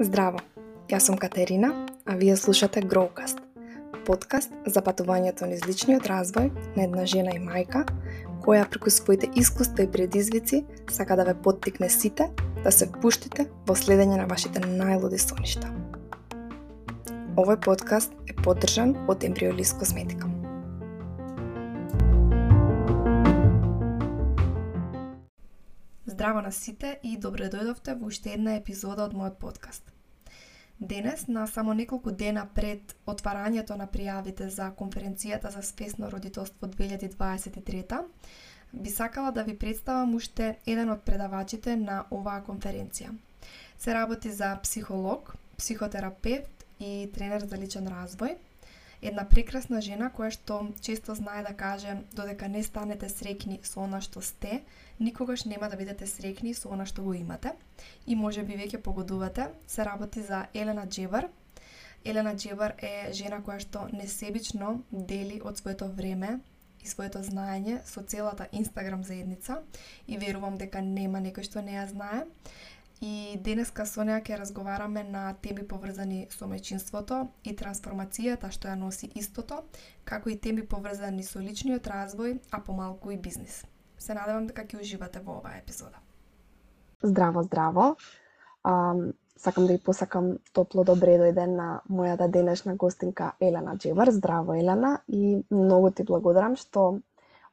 Здраво, јас сум Катерина, а вие слушате Growcast, подкаст за патувањето низ личниот развој на една жена и мајка, која преку своите искуства и предизвици сака да ве поттикне сите да се впуштите во следење на вашите најлуди соништа. Овој подкаст е поддржан од Embryolis Косметика. Здраво на сите и добре дојдовте во уште една епизода од мојот подкаст. Денес, на само неколку дена пред отварањето на пријавите за конференцијата за спесно родителство 2023, би сакала да ви представам уште еден од предавачите на оваа конференција. Се работи за психолог, психотерапевт и тренер за личен развој, една прекрасна жена која што често знае да каже додека не станете среќни со она што сте, никогаш нема да бидете среќни со она што го имате и може би веќе погодувате, се работи за Елена Джебар. Елена Джебар е жена која што несебично дели од своето време и своето знаење со целата Инстаграм заедница и верувам дека нема некој што не ја знае. И денеска со неа ќе разговараме на теми поврзани со мејчинството и трансформацијата што ја носи истото, како и теми поврзани со личниот развој, а помалку и бизнис. Се надевам дека ќе уживате во оваа епизода. Здраво, здраво. Um, сакам да ја посакам топло добре дојден на мојата денешна гостинка Елена Джевар. Здраво, Елена, и многу ти благодарам што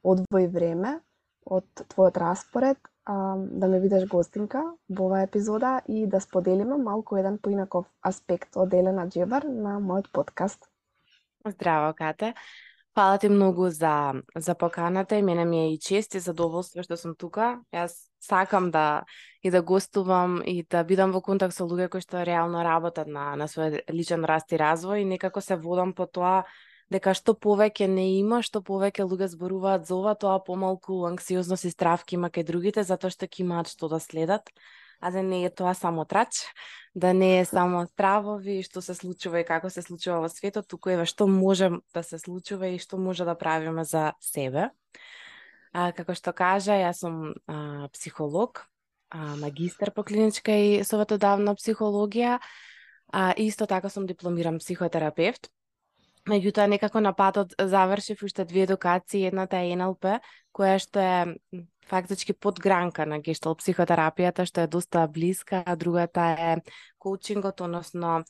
одвои време од твојот распоред да ме видиш гостинка во оваа епизода и да споделиме малку еден поинаков аспект од Елена Джевар на мојот подкаст. Здраво, Кате. Фала ти многу за, за поканата и мене ми е и чест и задоволство што сум тука. Јас сакам да и да гостувам и да бидам во контакт со луѓе кои што реално работат на, на свој личен раст и развој и некако се водам по тоа дека што повеќе не има, што повеќе луѓе зборуваат за ова, тоа помалку анксиозност и стравки има кај другите, затоа што ќе имаат што да следат а да не е тоа само трач, да не е само стравови што се случува и како се случува во светот, туку е што може да се случува и што може да правиме за себе. А, како што кажа, јас сум а, психолог, а, магистар по клиничка и советодавна психологија, а, исто така сум дипломиран психотерапевт. Меѓутоа, некако на патот завршив уште две едукации, едната е НЛП, која што е фактички подгранка на гештал психотерапијата, што е доста блиска, а другата е коучингот, односно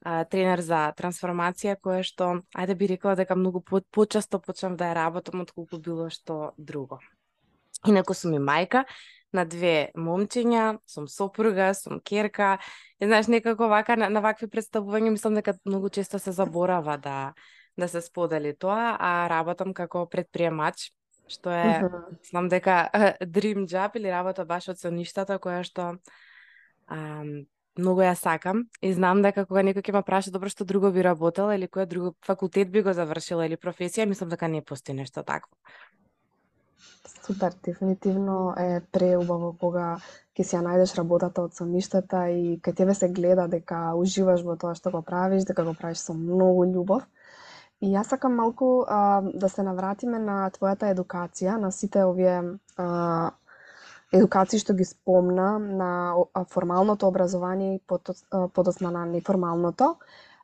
тренер за трансформација, која што, ајде би рекла дека многу по, почесто почнам да ја работам отколку било што друго. Инако сум и мајка на две момчиња, сум сопруга, сум керка. И знаеш, некако вака на, на вакви представувања мислам дека многу често се заборава да да се сподели тоа, а работам како предприемач што е, uh -huh. знам дека dream job или работа баш од соништата која што а, многу ја сакам и знам дека кога некој ќе ме праша добро што друго би работела или која друго факултет би го завршила или професија, мислам дека не постои нешто такво. Супер, дефинитивно е преубаво кога ќе си ја најдеш работата од самиштата и кај тебе се гледа дека уживаш во тоа што го правиш, дека го правиш со многу љубов. И јас сакам малку а, да се навратиме на твојата едукација, на сите овие а, едукации што ги спомна, на формалното образование и подосна на неформалното.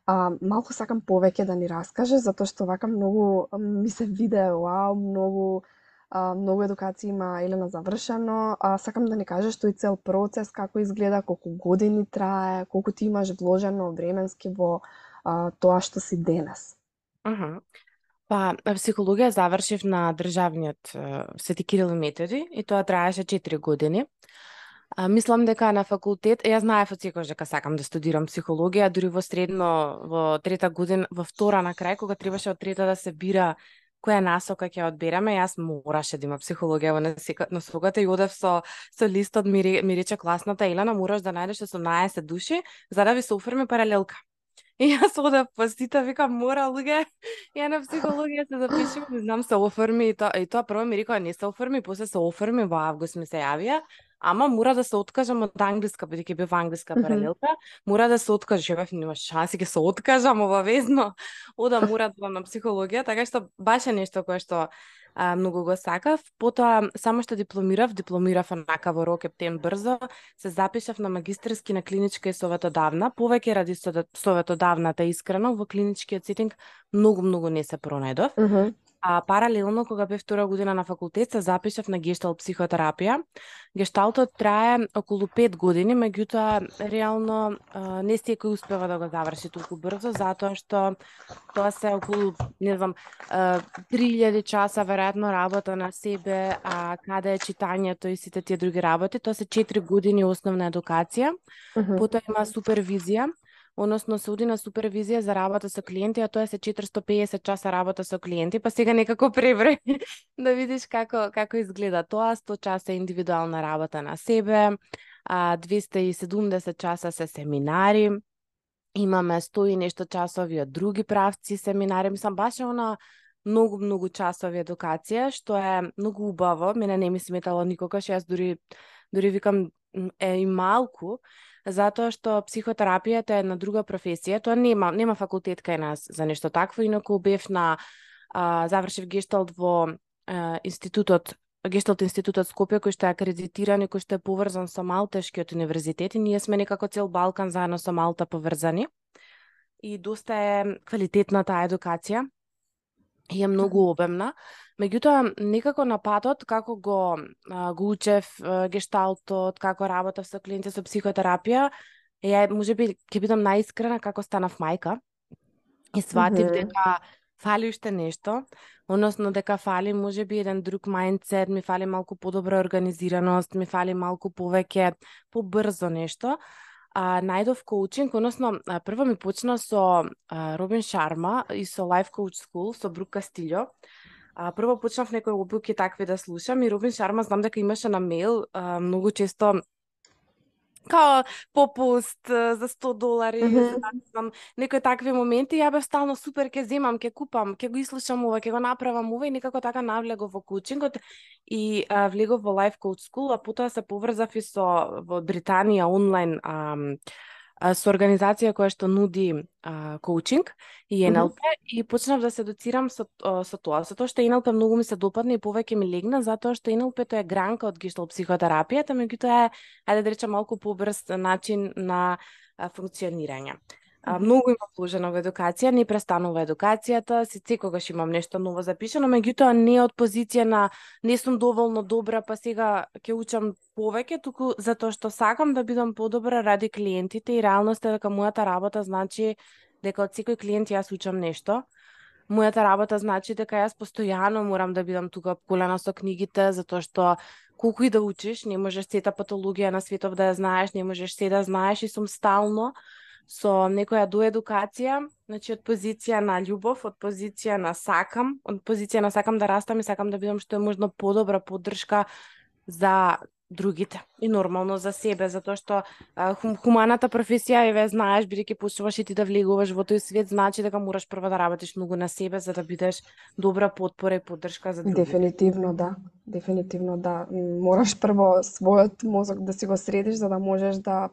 А, малку сакам повеќе да ни раскаже, затоа што вака многу ми се виде, вау, многу а, многу едукација има Елена завршено, а сакам да ни кажеш тој цел процес, како изгледа, колку години трае, колку ти имаш вложено временски во а, тоа што си денес. Аха. Па, психологија завршив на државниот Свети Кирил и Методи и тоа траеше 4 години. А, мислам дека на факултет, ја знаев од секојаш дека сакам да студирам психологија, дури во средно, во трета година, во втора на крај, кога требаше од трета да се бира која насока ќе одбираме, јас мораше да има психологија во насоката и одев со, со листот, од мири рече класната. Елена, мораш да најдеш 18 души за да ви се оформи паралелка. И јас одев по сите, викам, мора луѓе, ја на психологија се запишувам, не знам се оформи и тоа, и тоа прво ми рекоа не се оформи, после се оформи во август ми се јавија, ама мора да се откажам од англиска, бидејќи бев англиска паралелка, mm -hmm. мора да се откажам, бев нема шанси ќе се откажам обавезно, ода мора да на психологија, така што баш е нешто кое што а, многу го сакав. Потоа, само што дипломирав, дипломирав онака во рок ептен брзо, се запишав на магистерски на клиничка и советодавна. Повеќе ради советодавната, искрено, во клиничкиот сетинг многу, многу не се пронајдов. Mm -hmm. А паралелно кога бев втора година на факултет се запишав на гешталт психотерапија. Гешталтот трае околу 5 години, меѓутоа реално не секој успева да го заврши толку брзо затоа што тоа се околу не знам 3000 часа веројатно работа на себе, а каде е читањето и сите тие други работи, тоа се 4 години основна едукација. Mm -hmm. Потоа има супервизија односно се оди на супервизија за работа со клиенти, а тоа се 450 часа работа со клиенти, па сега некако преброј да видиш како како изгледа тоа, 100 часа индивидуална работа на себе, а 270 часа се семинари, имаме 100 и нешто часови од други правци семинари, мислам баш е она многу многу часови едукација, што е многу убаво, мене не ми сметало никогаш, јас дури дури викам е и малку, затоа што психотерапијата е една друга професија, тоа нема нема факултет кај нас за нешто такво, инаку бев на а, завршив гешталт во а, институтот Гешталт институтот Скопје кој што е акредитиран и кој што е поврзан со Малтешкиот универзитет. И ние сме некако цел Балкан заедно со Малта поврзани. И доста е квалитетна таа едукација и е многу обемна. Меѓутоа, некако на патот, како го, а, го учев а, гешталтот, како работев со клиенти со психотерапија, ја, може би, ќе бидам наискрена како станав мајка и сватив mm -hmm. дека фали уште нешто, односно дека фали може би еден друг мајндсет, ми фали малку подобра организираност, ми фали малку повеќе побрзо нешто. А, најдов коучинг, односно прво ми почна со а, Робин Шарма и со Life Coach School со Брук Кастилјо. А, прво почнав некои обуки такви да слушам и Робин Шарма знам дека имаше на мейл а, многу често као попуст за 100 долари, mm -hmm. знам, некои такви моменти, ја бев стално супер, ке земам, ке купам, ке го ислушам ова, ке го направам ова и некако така навлегов во коучингот и а, влегов во Life Coach School, а потоа се поврзав и со во Британија онлайн а, со организација која што нуди а, коучинг и НЛП mm -hmm. и почнав да се доцирам со, со тоа. Со тоа што НЛП многу ми се допадна и повеќе ми легна, затоа што НЛП тоа е гранка од гештал психотерапијата, меѓутоа е, ајде да речам, малку побрз начин на функционирање. А, многу има вложено во едукација, не престанува едукацијата, се секогаш имам нешто ново запишано, меѓутоа не од позиција на не сум доволно добра, па сега ќе учам повеќе, туку затоа што сакам да бидам подобра ради клиентите и реалноста е дека мојата работа значи дека од секој клиент јас учам нешто. Мојата работа значи дека јас постојано морам да бидам тука колена со книгите, затоа што колку и да учиш, не можеш сета патологија на светов да ја знаеш, не можеш се да знаеш и сум стално со некоја доедукација, значи од позиција на љубов, од позиција на сакам, од позиција на сакам да растам и сакам да бидам што е можно подобра поддршка за другите и нормално за себе, затоа што хум, хуманата професија еве знаеш бидејќи почнуваш и ти да влегуваш во тој свет, значи дека мораш прво да работиш многу на себе за да бидеш добра подпора и поддршка за другите. Дефинитивно да. Дефинитивно да. Мораш прво својот мозок да си го средиш за да можеш да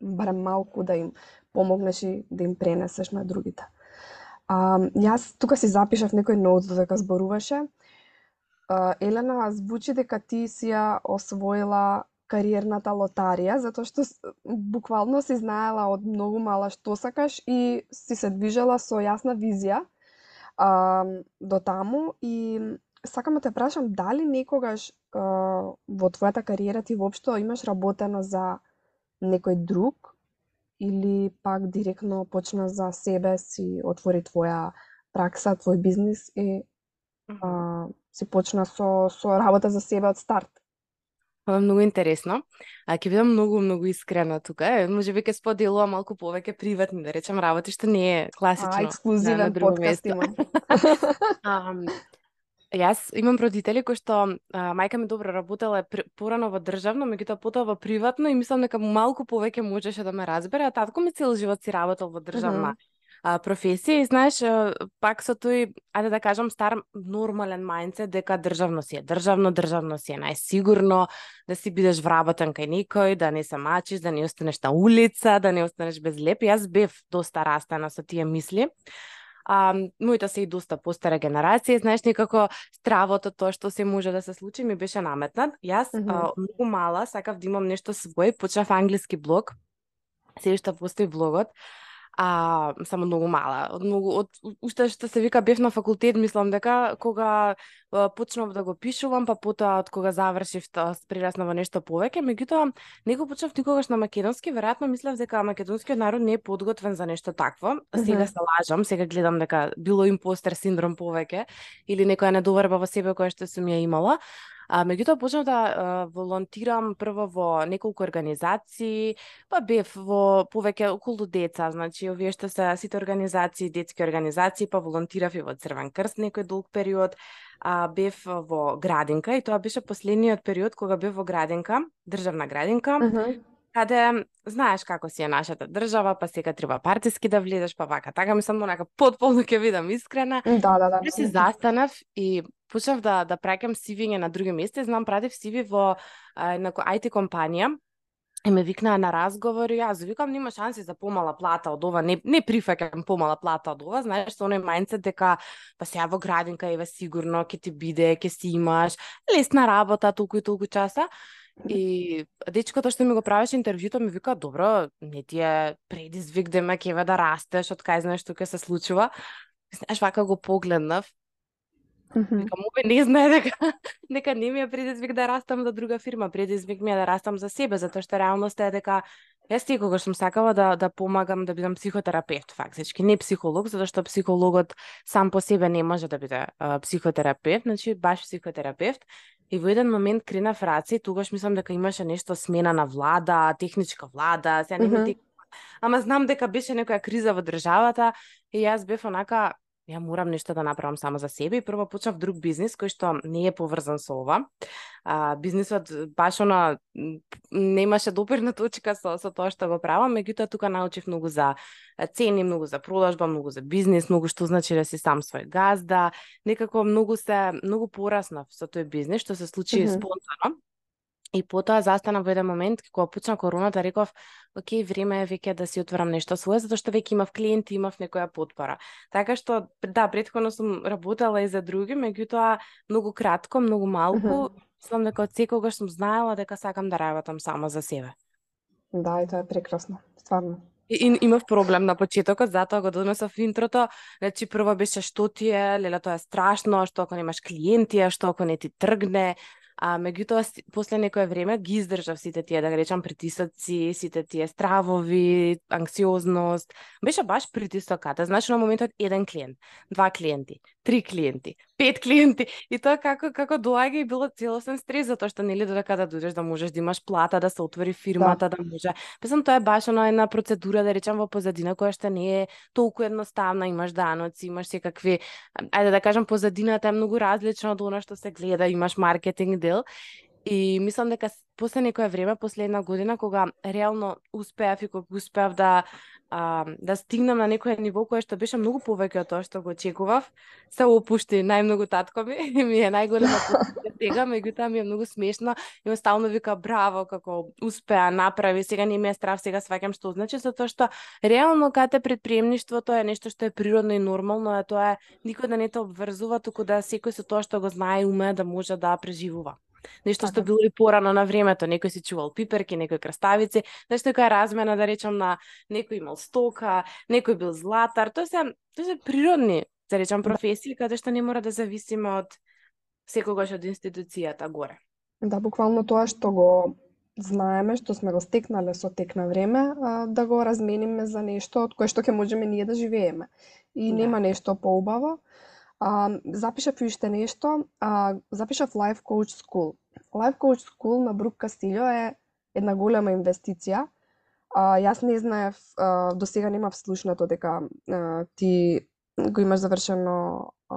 барем малку да им помогнеш и да им пренесеш на другите. А, јас тука си запишав некој ноут додека да зборуваше. А, Елена, звучи дека ти си ја освоила кариерната лотарија, затоа што буквално си знаела од многу мала што сакаш и си се движела со јасна визија а, до таму и сакам да те прашам дали некогаш а, во твојата кариера ти воопшто имаш работено за некој друг или пак директно почна за себе, си отвори твоја пракса, твој бизнис и а, си почна со, со работа за себе од старт? Ова е многу интересно. А ќе бидам многу многу искрена тука. Може би ќе споделувам малку повеќе приватни, да речам, работи што не е класично. А, ексклузивен на, на подкаст имам. Јас имам родители кои што а, мајка ми добро работела порано во државно, меѓутоа потоа во приватно и мислам дека малку повеќе можеше да ме разбере, а татко ми цел живот си работел во државна mm -hmm. а, професија и знаеш пак со тој ајде да кажам стар нормален мајндсет дека државно си е државно, државно си е најсигурно, да си бидеш вработен кај никој, да не се мачиш, да не останеш на улица, да не останеш без леп. Јас бев доста растена со тие мисли. А, моите се и доста постара генерација, знаеш, некако стравото тоа што се може да се случи ми беше наметнат. Јас mm -hmm. а, многу мала сакав да имам нешто свој, почнав англиски блог, се уште постои блогот, а само многу мала. Од многу од уште што се вика бев на факултет, мислам дека кога почнав да го пишувам, па потоа од кога завршив тоа прерасна во нешто повеќе, меѓутоа не го почнав никогаш на македонски, веројатно мислев дека македонскиот народ не е подготвен за нешто такво. Сега се лажам, сега гледам дека било импостер синдром повеќе или некоја недоверба во себе која што сум ја имала. А, меѓутоа почнав да а, волонтирам прво во неколку организации, па бев во повеќе околу деца, значи овие што се сите организации, детски организации, па волонтирав и во Црвен крст некој долг период, а, бев во градинка и тоа беше последниот период кога бев во градинка, државна градинка. Uh -huh каде знаеш како си е нашата држава, па сега треба партиски да влезеш, па вака. Така мислам, онака потполно ќе видам искрена. Да, да, да. Се застанав и почнав да да праќам сивиње на други места, знам пратив сиви во една IT компанија и ме викнаа на разговор и јас викам нема шанси за помала плата од ова, не не прифаќам помала плата од ова, знаеш, со оној мајндсет дека па сега во градинка еве сигурно ќе ти биде, ќе си имаш лесна работа толку и толку часа. И дечкото што ми го правеше интервјуто ми вика, добро, не ти е предизвик да ме кева да растеш, од кај знаеш што ќе се случува. Знаеш, вака го погледнав Mm -hmm. Овој не знае дека, дека не ми е предизвик да растам за друга фирма, предизвик ми е да растам за себе, затоа што реалноста е дека Јас секогаш сум сакала да да помагам да бидам психотерапевт, фактички, не психолог, затоа што психологот сам по себе не може да биде а, психотерапевт, значи баш психотерапевт. И во еден момент кренав раце тогаш мислам дека имаше нешто смена на влада, техничка влада, сега не mm -hmm. Ама знам дека беше некоја криза во државата и јас бев онака ја морам нешто да направам само за себе и прво почнав друг бизнис кој што не е поврзан со ова. А, бизнисот баш она немаше допирна точка со, со тоа што го правам, меѓутоа тука научив многу за цени, многу за продажба, многу за бизнис, многу што значи да си сам свој газда. Некако многу се многу пораснав со тој бизнис што се случи mm -hmm. спонтано. И потоа застанав во еден момент кога почна короната, реков, окей, време е веќе да си отворам нешто свое, затоа што веќе имав клиенти, имав некоја потпора. Така што, да, предходно сум работела и за други, меѓутоа многу кратко, многу малку, mm -hmm. мислам дека од секогаш сум знаела дека сакам да работам само за себе. Да, и тоа е прекрасно, стварно. И, и, имав проблем на почетокот, затоа го донесов интрото. Значи прво беше што ти е, леле тоа е страшно, што ако немаш клиенти, што ако не ти тргне, А меѓутоа после некое време ги издржав сите тие да ги речам притисоци, сите тие стравови, анксиозност. Беше баш притисоката. Значи на моментот еден клиент, два клиенти, три клиенти, пет клиенти. И тоа како како доаѓа и било целосен стрес затоа што нели додека да дојдеш да можеш да имаш плата, да се отвори фирмата, да, да може. Песам тоа е баш она една процедура да речам во позадина која што не е толку едноставна, имаш даноци, имаш секакви ајде да кажам позадината е многу различна од она што се гледа, имаш маркетинг дел И мислам дека после некое време, после една година, кога реално успеав и кога успеав да а, да стигнам на некој ниво кое што беше многу повеќе од тоа што го очекував, се опушти најмногу татко ми, ми е најголема сега, меѓутоа ми е многу смешно и он стално вика браво како успеа, направи, сега не ми е страв, сега сваќам што значи, затоа што реално кате предприемништвото е нешто што е природно и нормално, а тоа е никој да не те обврзува, туку да секој со тоа што го знае и уме да може да преживува. Нешто што било и порано на времето, некој си чувал пиперки, некој краставици, нешто која размена да речам на некој имал стока, некој бил златар, тоа се тоа се природни, да речам да. професии каде што не мора да зависиме од секогаш од институцијата горе. Да, буквално тоа што го знаеме, што сме го стекнале со тек на време, да го размениме за нешто од кое што ќе можеме ние да живееме. И да. нема нешто поубаво А, запишав уште нешто, а, запишав Life Coach School. Life Coach School на Брук Кастилјо е една голема инвестиција. А, јас не знаев, а, до сега немав слушнато дека а, ти го имаш завршено а,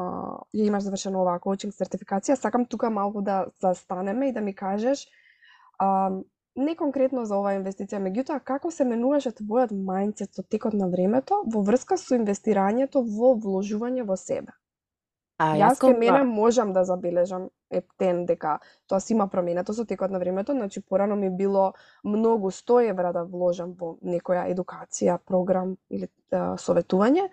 ја имаш завршено оваа коучинг сертификација. Сакам тука малку да застанеме и да ми кажеш а, не конкретно за оваа инвестиција, меѓутоа како се менуваше твојот мајндсет со текот на времето во врска со инвестирањето во вложување во себе? А, јас ке мене можам да забележам ептен дека тоа си има променето со текот на времето, значи порано ми било многу 100 евра да вложам во некоја едукација, програм или да, советување,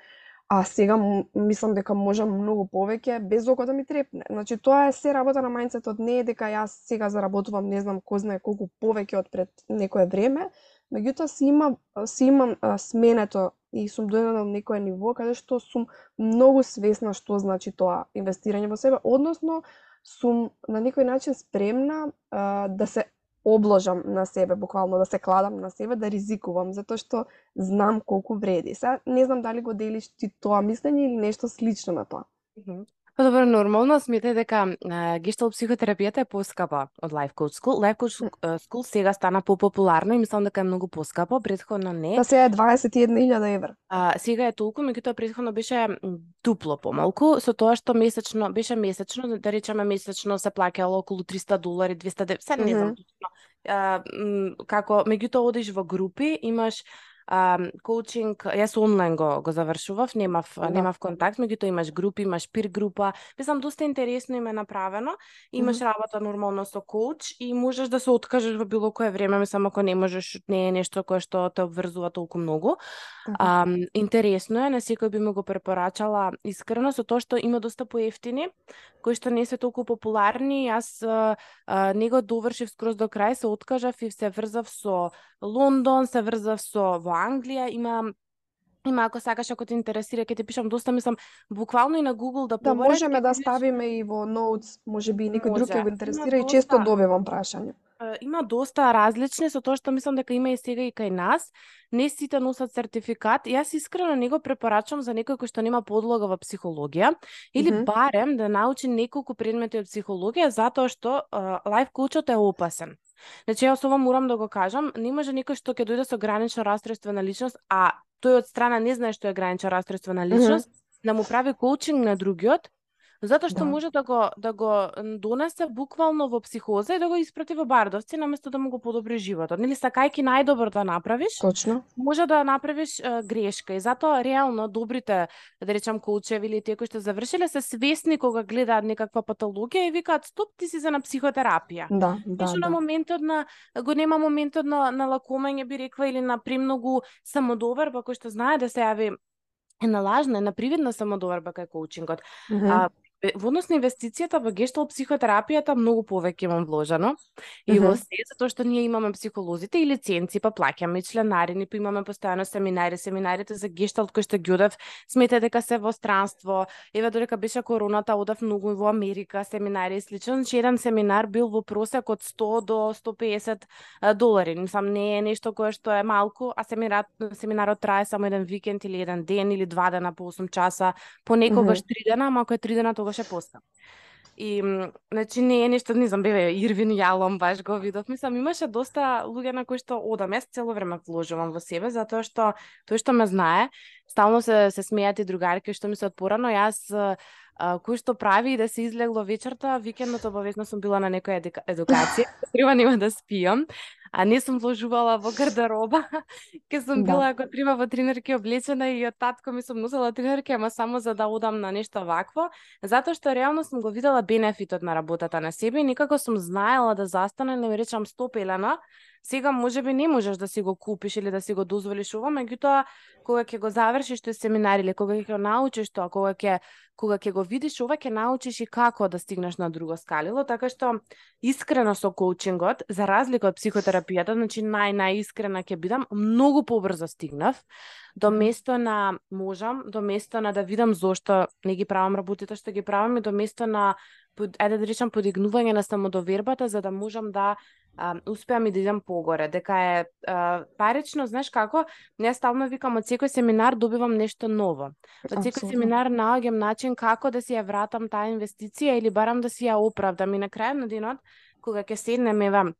а сега мислам дека можам многу повеќе без око да ми трепне. Значи тоа е се работа на мајнцетот, не е дека јас сега заработувам не знам кој знае колку повеќе од пред некое време, меѓутоа си има си имам а, сменето и сум дојдена на некое ниво каде што сум многу свесна што значи тоа инвестирање во себе, односно сум на некој начин спремна а, да се обложам на себе, буквално да се кладам на себе, да ризикувам, затоа што знам колку вреди. Се не знам дали го делиш ти тоа мислење или нешто слично на тоа. Па добро, нормално сметај дека гештал психотерапијата е поскапа од Life Coach School. Life Coach School сега стана попопуларно и мислам дека е многу поскапо, претходно не. Па сега е 21.000 евра. А, сега е толку, меѓутоа претходно беше дупло помалку, со тоа што месечно беше месечно, да речеме месечно се плаќало околу 300 долари, 200, се не знам точно. А, како меѓутоа одиш во групи, имаш коучинг, јас онлайн го, го завршував, немав, да. немав контакт, меѓутоа имаш групи, имаш пир група, мислам доста интересно им е направено, имаш mm -hmm. работа нормално со коуч и можеш да се откажеш во било кое време, мислам ако не можеш, не е нешто кое што те обврзува толку многу. Mm -hmm. а, интересно е, на секој би му го препорачала искрено со тоа што има доста поевтини, кои што не се толку популарни. Јас а, а, не го довршив скроз до крај, се откажав и се врзав со Лондон, се врзав со во Англија, има Има, ако сакаш, ако те интересира, ќе ти пишам доста, мислам, буквално и на Google да побореш. Да, можеме да ставиме и во notes, може би некој друг ќе го интересира и често добивам прашања има доста различни со тоа што мислам дека има и сега и кај нас. Не сите носат сертификат. Јас искрено не го препорачувам за некој кој што нема подлога во психологија или mm -hmm. барем да научи неколку предмети од психологија затоа што uh, лайф коучот е опасен. Значи јас ова морам да го кажам, не може некој што ќе дојде со гранично расстройство на личност, а тој од страна не знае што е гранично расстройство на личност, mm -hmm. да му прави коучинг на другиот, Затоа што да. може да го да го донесе буквално во психоза и да го испрати во бардовци наместо да му го подобри животот. Нели сакајки најдобро да направиш? Точно. Може да направиш е, грешка и затоа реално добрите да речам коучеви или тие кои што завршиле се свесни кога гледаат некаква патологија и викаат стоп ти си за на психотерапија. Да, да. да. на моментот на го нема моментот на на лакомење би рекла или на премногу самодоверба кој што знае да се јави е на лажна, е на привидна самодоверба кај коучингот. Mm -hmm. А, во однос на инвестицијата во гештал психотерапијата многу повеќе имам вложено и во се затоа што ние имаме психолозите и лиценци, па плаќаме и членарини, па имаме постојано семинари, семинарите за гештал кои што ги одев, смете дека се во странство. Еве додека беше короната, одев многу во Америка, семинари и слично. Значи еден семинар бил во просек од 100 до 150 долари. Мислам не е нешто кое што е малку, а семинарот семинарот трае само еден викенд или еден ден или два дена по 8 часа, понекогаш три дена, ама ако е три дена е поскап. И, значи, не е нешто, не знам, беве, Ирвин Јалом, баш го видов. Мислам, имаше доста луѓе на кои што одам. Јас цело време вложувам во себе, затоа што тој што ме знае, стално се, се смејат и другарки што ми се отпорано. Јас кој што прави да се излегло вечерта, викендот обавезно сум била на некоја едукација, треба нема да спијам а не сум вложувала во гардероба. Ке сум да. била ако треба во тренерки облечена и од татко ми сум носела тренерки, ама само за да одам на нешто вакво, затоа што реално сум го видела бенефитот на работата на себе и некако сум знаела да застане, не ми речам стопелена, Сега може би не можеш да си го купиш или да си го дозволиш ова, меѓутоа кога ќе го завршиш тој семинар или кога ќе го научиш тоа, кога ќе кога ќе го видиш ова ќе научиш и како да стигнеш на друго скалило, така што искрено со коучингот, за разлика од психотерапијата, значи нај најискрена ќе бидам, многу побрзо стигнав. До место на можам, до место на да видам зошто не ги правам работите што ги правам и до место на ајде да речам подигнување на самодовербата за да можам да а, успеам и да идам погоре, дека е а, парично, знаеш како, не стално викам од секој семинар добивам нешто ново. Од секој семинар наоѓам начин како да си ја вратам таа инвестиција или барам да си ја оправдам. И на крајот на денот кога ќе седнем ева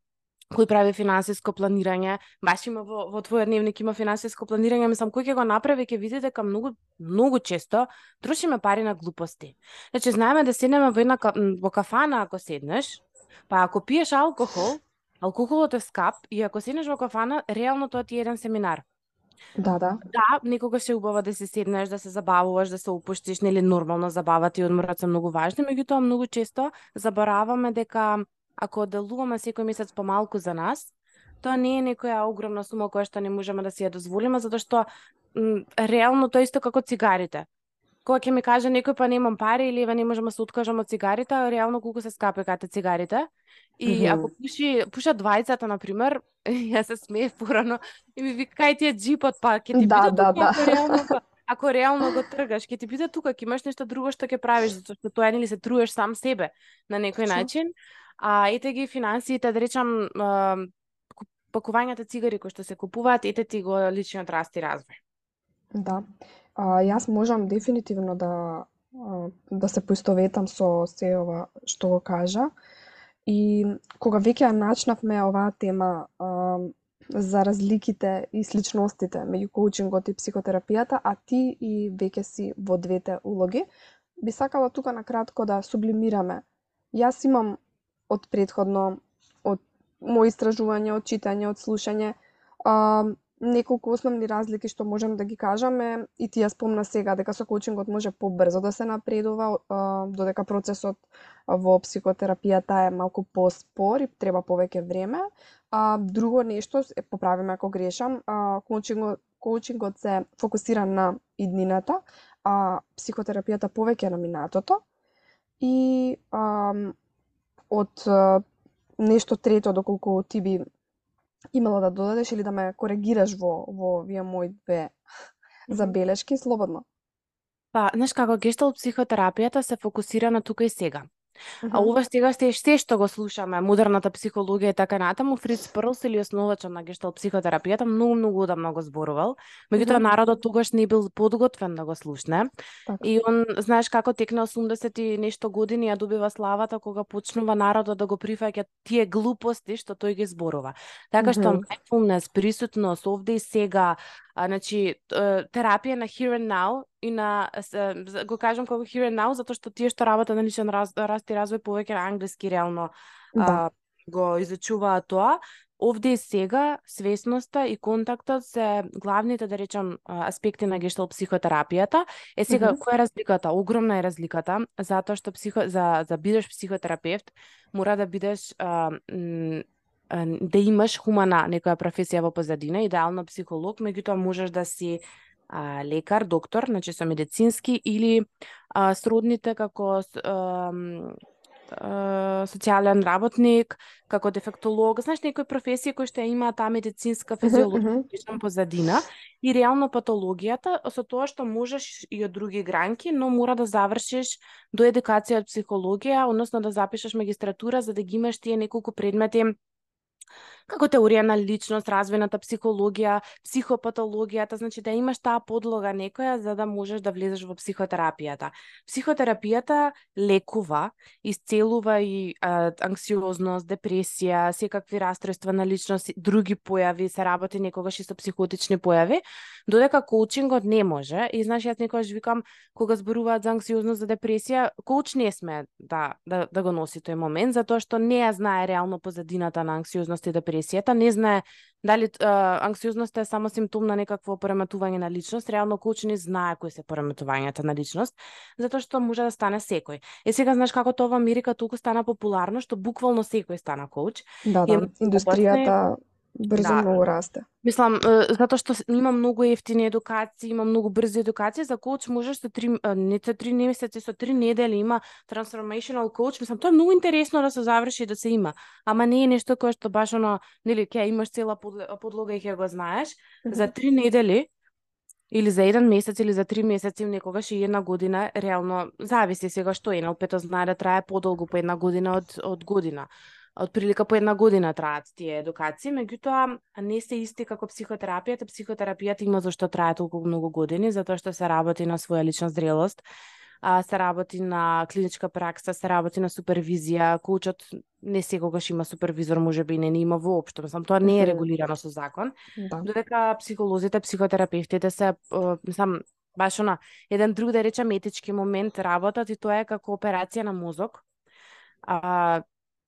кој прави финансиско планирање, баш има во, во твојот дневник има финансиско планирање, мислам кој ќе го направи ќе види дека многу многу често трошиме пари на глупости. Значи знаеме да седнеме во една во кафана ако седнеш, па ако пиеш алкохол, Алкохолот е скап и ако седнеш во кафана, реално тоа ти е еден семинар. Да, да. Да, некогаш е убаво да се седнеш, да се забавуваш, да се опуштиш, нели нормално забавата и одморот се многу важни, меѓутоа многу често забораваме дека ако делуваме секој месец помалку за нас, тоа не е некоја огромна сума која што не можеме да си ја дозволиме, затоа што реално тоа исто како цигарите. кога ќе ми каже некој па немам пари или ева не можам да се откажам од цигарите, реално колку се скапи кате цигарите. И mm -hmm. ако пуши пуша двајцата на пример, јас се смеев порано и ми вика кај ти е джипот па ќе ти да, биде да, тука, да. ако реално па, ако реално го тргаш, ќе ти биде тука, ќе имаш нешто друго што ќе правиш, затоа што тоа нели се труеш сам себе на некој начин. А ете ги финансиите, да речам, пакувањата цигари кои што се купуваат, ете ти го личниот раст и развој. Да. А, јас можам дефинитивно да да се поистоветам со се ова што го кажа. И кога веќе ја начнавме оваа тема а, за разликите и сличностите меѓу коучингот и психотерапијата, а ти и веќе си во двете улоги, би сакала тука на кратко да сублимираме. Јас имам од предходно, од мои истражување, од читање, од слушање, а, неколку основни разлики што можам да ги кажаме и ти ја спомна сега дека со коучингот може побрзо да се напредува, додека процесот во психотерапијата е малку поспор и треба повеќе време. А, друго нешто, е, поправиме ако грешам, а, коучингот, коучингот се фокусира на иднината, а психотерапијата повеќе на минатото. И а, од нешто трето доколку ти би имала да додадеш или да ме коригираш во во овие мои две забелешки, слободно. Па, знаеш како гешталт психотерапијата се фокусира на тука и сега. А ова сега сте се што го слушаме, модерната психологија и така натаму, Фриц Прлс или основачот на гешталт психотерапијата многу многу одамна го зборувал. Меѓутоа Мгм. народот тогаш не бил подготвен да го слушне. Така. И он, знаеш како текна 80 и нешто години ја добива славата кога почнува народот да го прифаќа тие глупости што тој ги зборува. Така што Мгм. mindfulness, присутност овде и сега, а, значи терапија на here and now и на го кажам како here and now затоа што тие што работат на личен раз, раст и развој повеќе на англиски реално Да. а, го изучуваат тоа. Овде и сега свесноста и контактот се главните да речам аспекти на гешталт психотерапијата. Е сега Мгм. која е разликата? Огромна е разликата затоа што психо за за бидеш психотерапевт мора да бидеш а, да имаш хумана некоја професија во позадина, идеално психолог, меѓутоа можеш да си а, лекар, доктор, значи со медицински или а, сродните како а, социјален работник, како дефектолог, знаеш некои професии кои што имаат таа медицинска мгм. речем, позадина и реално патологијата со тоа што можеш и од други гранки, но мора да завршиш до едукација од психологија, односно да запишеш магистратура за да ги имаш тие неколку предмети како теорија на личност, развојната психологија, психопатологијата, значи да имаш таа подлога некоја за да можеш да влезеш во психотерапијата. Психотерапијата лекува, исцелува и а, анксиозност, депресија, секакви расстройства на личност, други појави, се работи некогаш и со психотични појави, додека коучингот не може. И знаеш, јас некогаш викам кога зборуваат за анксиозност, за депресија, коуч не сме да, да, да го носи тој момент, затоа што не ја знае реално позадината на анксиозност и депресија депресијата, не знае дали а, анксиозноста е само симптом на некакво пореметување на личност, реално коуч не знае кои се пореметувањата на личност, затоа што може да стане секој. Е сега знаеш како тоа во Америка толку стана популарно што буквално секој стана коуч. Да, да, индустријата брзо Да. многу расте. Мислам, затоа што има многу ефтини едукации, има многу брзи едукации, за коуч можеш со три, не со три месеци, со три недели има transformational coach. Мислам, тоа е многу интересно да се заврши и да се има. Ама не е нешто кое што баш оно, нели, ќе имаш цела подлога и ќе го знаеш. За три недели или за еден месец или за три месеци, некогаш и една година, реално зависи сега што е, НЛП-то знае да трае подолго по една година од, од година. Од прилика по една година траат тие едукации, меѓутоа не се исти како психотерапијата. Психотерапијата има зашто трае толку многу години, затоа што се работи на своја лична зрелост, а, се работи на клиничка пракса, се работи на супервизија, коучот не секогаш има супервизор, може би не, не има воопшто, мислам, тоа не е регулирано со закон Да. додека психолозите, психотерапевтите се е, сам баш она еден друг да речем етички момент работат и тоа е како операција на мозок. А,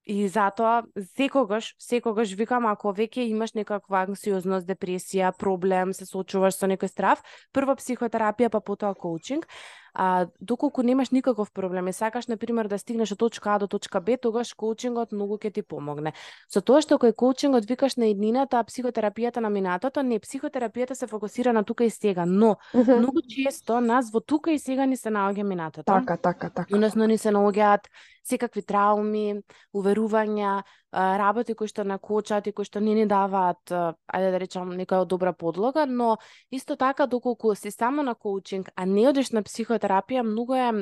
и затоа секогаш, секогаш викам ако веќе имаш некаква анксиозност, депресија, проблем, се соочуваш со некој страв, прво психотерапија па потоа коучинг а, доколку немаш никаков проблем и сакаш на пример да стигнеш од точка А до точка Б, тогаш коучингот многу ќе ти помогне. Со тоа што кој коучингот викаш на еднината, а психотерапијата на минатото, не, психотерапијата се фокусира на тука и сега, но Mm -hmm. многу често нас во тука и сега ни се наоѓа минатото. Така, така, така. Односно ни се наоѓаат секакви трауми, уверувања, работи кои што накочат и кои што не ни даваат, ајде да речам, некоја добра подлога, но исто така доколку си само на коучинг, а не одиш на психотерапија, многу е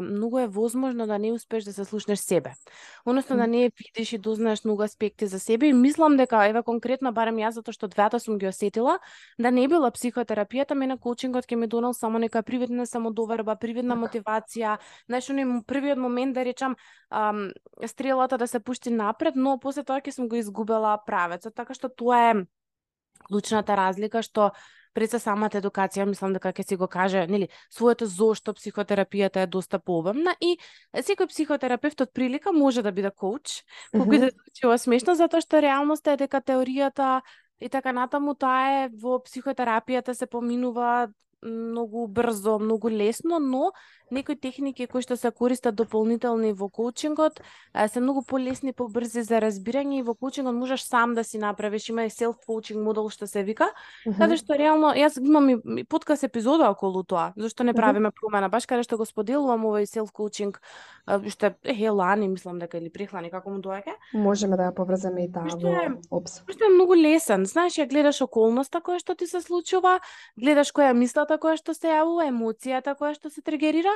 многу е возможно да не успеш да се слушнеш себе. Односно да не видиш и дознаеш многу аспекти за себе и мислам дека еве конкретно барем јас затоа што двата сум ги осетила, да не била психотерапијата, мене коучингот ќе ми донел само нека привидна самодоверба, привидна Така. мотивација, знаеш, оној првиот момент да речам ам, стрелата да се пушти напред, но после тоа ќе сум го изгубела правецот, така што тоа е клучната разлика што пред се самата едукација, мислам дека ќе си го каже, нели, своето зошто психотерапијата е доста пообемна и секој психотерапевт од прилика може да биде коуч, колку и да звучи смешно, затоа што реалноста е дека теоријата и така натаму таа е во психотерапијата се поминува многу брзо, многу лесно, но некои техники кои што се користат дополнителни во коучингот се многу полесни, побрзи за разбирање и во коучингот можеш сам да си направиш, има и self coaching модел што се вика, каде што реално јас имам и подкаст епизода околу тоа, зашто не правиме промена, баш каде што го споделувам овој self coaching што е лани мислам дека или прехлани како му доаѓа. Можеме да ја поврземе и таа Што е- во опс. Што е многу лесен, знаеш, ја гледаш околноста која што ти се случува, гледаш која е мислата која што се јавува, емоцијата која што се тригерира,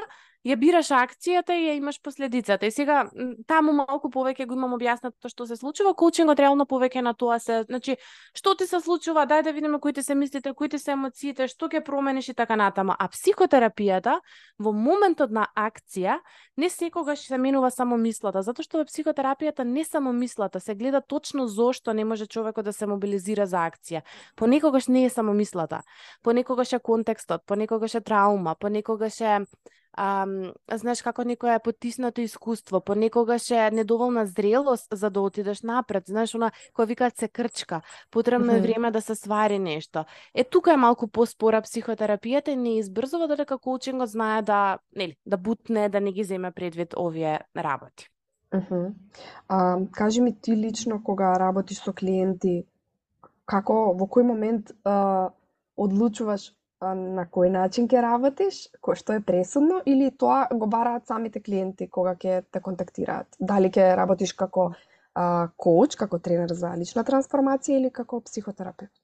ја бираш акцијата и ја имаш последицата. И сега таму малку повеќе го имам објаснато што се случува, коучингот реално повеќе на тоа се, значи, што ти се случува, дај да видиме кои ти се мислите, кои ти се емоциите, што ќе промениш и така натаму. А психотерапијата во моментот на акција не секогаш се менува само мислата, затоа што во психотерапијата не само мислата, се гледа точно зошто не може човекот да се мобилизира за акција. Понекогаш не е само мислата, понекогаш е контекстот, понекогаш е траума, понекогаш е ам, знаеш како некоја е потиснато искуство, понекогаш е недоволна зрелост за да отидеш напред, знаеш она која викаат се крчка, потребно е време да се свари нешто. Е тука е малку поспора психотерапијата и не избрзува додека коучингот знае да, нели, да бутне, да не ги земе предвид овие работи. Мгм. А, кажи ми ти лично кога работиш со клиенти, како во кој момент а, одлучуваш на кој начин ќе работиш, кој што е пресудно или тоа го бараат самите клиенти кога ќе те контактираат? Дали ќе работиш како а, коуч, како тренер за лична трансформација или како психотерапевт?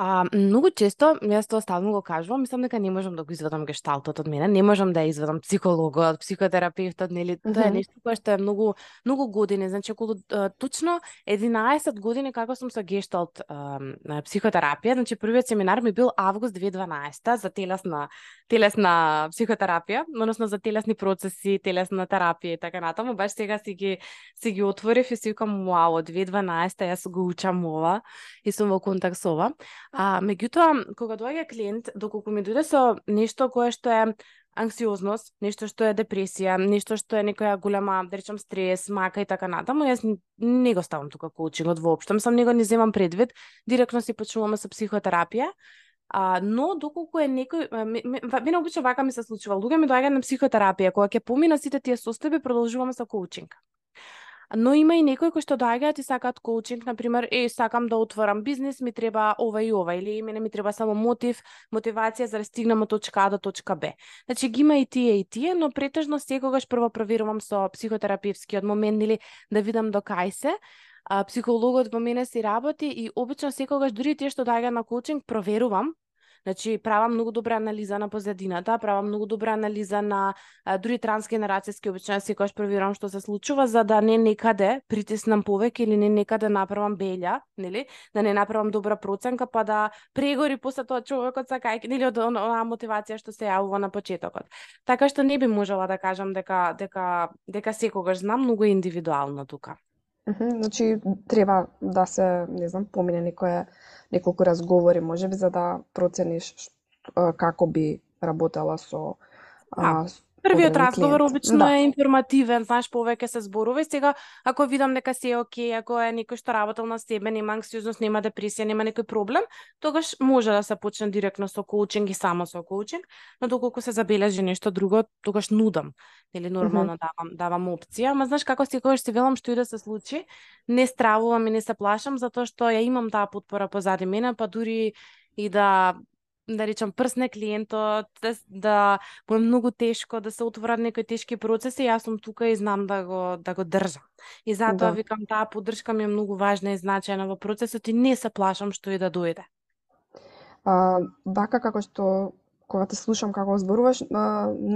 А, многу често, јас тоа стално го кажувам, мислам дека не можам да го извадам гешталтот од мене, не можам да ја извадам психологот, психотерапевтот, нели, тоа е Мгм. нешто кое што е многу многу години, значи околу точно 11 години како сум со гешталт психотерапија, значи првиот семинар ми бил август 2012 за телесна телесна психотерапија, односно за телесни процеси, телесна терапија и така натаму, баш сега си ги си ги отворив и си викам, вау, од 2012 јас го учам ова и сум во контакт со ова. А, меѓутоа, кога доаѓа клиент, доколку ми дојде со нешто кое што е анксиозност, нешто што е депресија, нешто што е некоја голема, да речам, стрес, мака и така натаму, јас не го ставам тука коучингот воопшто, мислам него не земам предвид, директно си почнуваме со психотерапија, А, но доколку е некој мене обично вака ми се случува. Луѓе ми доаѓаат на психотерапија, кога ќе помина сите тие состојби, продолжуваме со коучинг. Но има и некои кои што доаѓаат и сакаат коучинг, на пример, е, сакам да отворам бизнес, ми треба ова и ова, или мене ми треба само мотив, мотивација за да стигнам од точка А до точка Б. Значи ги има и тие и тие, но претежно секогаш прво проверувам со психотерапевскиот момент или да видам до кај се. А, психологот во мене си работи и обично секогаш дури тие што доаѓаат на коучинг проверувам Значи, правам многу добра анализа на позадината, правам многу добра анализа на а, други трансгенерацијски обично јас секогаш што се случува за да не некаде притиснам повеќе или не некаде направам белја, нели? Да не направам добра проценка па да прегори после тоа човекот сакајќи нели од онаа мотивација што се јавува на почетокот. Така што не би можела да кажам дека дека дека секогаш знам, многу индивидуално тука. Мгм, Значи, треба да се, не знам, помине некое, неколку разговори, можеби, за да процениш а, како би работела со, а, с- Првиот разговор обично Да. е информативен, знаеш, повеќе се зборува и сега ако видам дека се е окей, ако е некој што работел на себе, нема анксиозност, нема депресија, нема некој проблем, тогаш може да се почне директно со коучинг и само со коучинг, но доколку се забележи нешто друго, тогаш нудам. Нели нормално давам давам опција, ама знаеш како секогаш си велам што и да се случи, не стравувам и не се плашам затоа што ја имам таа потпора позади мене, па дури и да да речам прсне клиентот, да, да му е многу тешко да се отворат некои тешки процеси, јас сум тука и знам да го да го држам. И затоа Да. викам таа поддршка ми е многу важна и значајна во процесот и не се плашам што и да дојде. А, вака како што кога те слушам како зборуваш, а,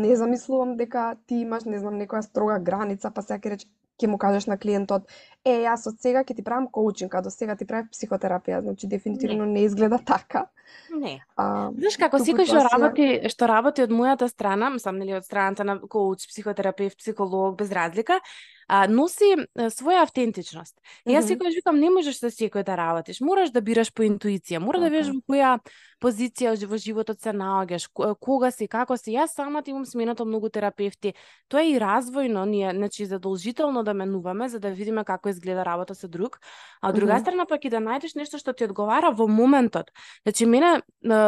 не замислувам дека ти имаш, не знам, некоја строга граница, па сега ќе ќе му кажеш на клиентот, е, јас од сега ќе ти правам коучинг, а до сега ти правев психотерапија, значи дефинитивно не, изгледа така. Не. А, Знаеш како секој што работи, што работи од мојата страна, мислам нели од страната на коуч, психотерапевт, психолог, без разлика, а, носи а, своја автентичност. И јас секогаш викам не можеш со секој да работиш, мораш да бираш по интуиција, мора да Така видиш е. во која позиција во животот се наоѓаш, ко- кога си, како си. Јас самата имам сменато многу терапевти. Тоа е и развојно, ние значи задолжително да менуваме за да видиме како изгледа работа со друг, а од друга страна пак и да најдеш нешто што ти одговара во моментот. Значи мене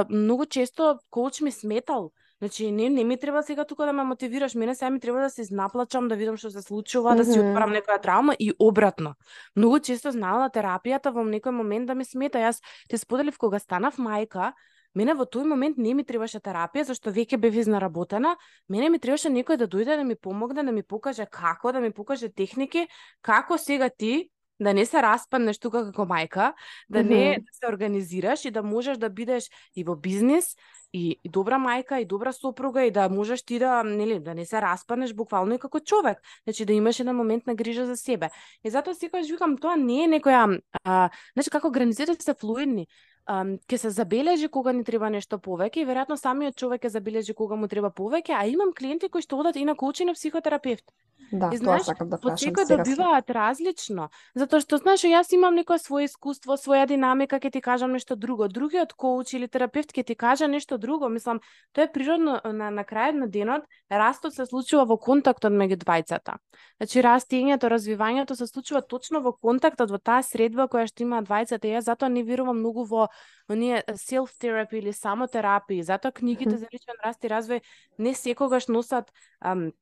многу често коуч ми сметал. Значи не не ми треба сега тука да ме мотивираш, мене сега ми треба да се изнаплачам, да видам што се случува, да си отварам некоја траума и обратно. Многу често знаела терапијата во некој момент да ми смета. Јас ти споделив кога станав мајка, Мене во тој момент не ми требаше терапија, зашто веќе бев изнаработена. Мене ми требаше некој да дојде да ми помогне, да ми покаже како, да ми покаже техники, како сега ти да не се распаднеш тука како мајка, да не Мгм. да се организираш и да можеш да бидеш и во бизнис, и, и добра мајка, и добра сопруга, и да можеш ти да, нели, да не се распаднеш буквално и како човек. Значи да имаш еден момент на грижа за себе. И затоа секогаш викам, тоа не е некоја, а, значи како границите се флуидни ќе се забележи кога ни треба нешто повеќе и веројатно самиот човек ќе забележи кога му треба повеќе, а имам клиенти кои што одат и на коучинг на психотерапевт. Да, И тоа знаеш, сакам да прашам сега. добиваат различно, затоа што знаеш јас имам некое свое искуство, своја динамика, ќе ти кажам нешто друго. Другиот коуч или терапевт ќе ти каже нешто друго. Мислам, тоа е природно на на крајот на денот, растот се случува во контактот меѓу двајцата. Значи растењето, развивањето се случува точно во контактот во таа средба која што имаат двајцата. Јас затоа не верувам многу во оние self therapy или самотерапии. Затоа книгите за личен раст и развој не секогаш носат ам,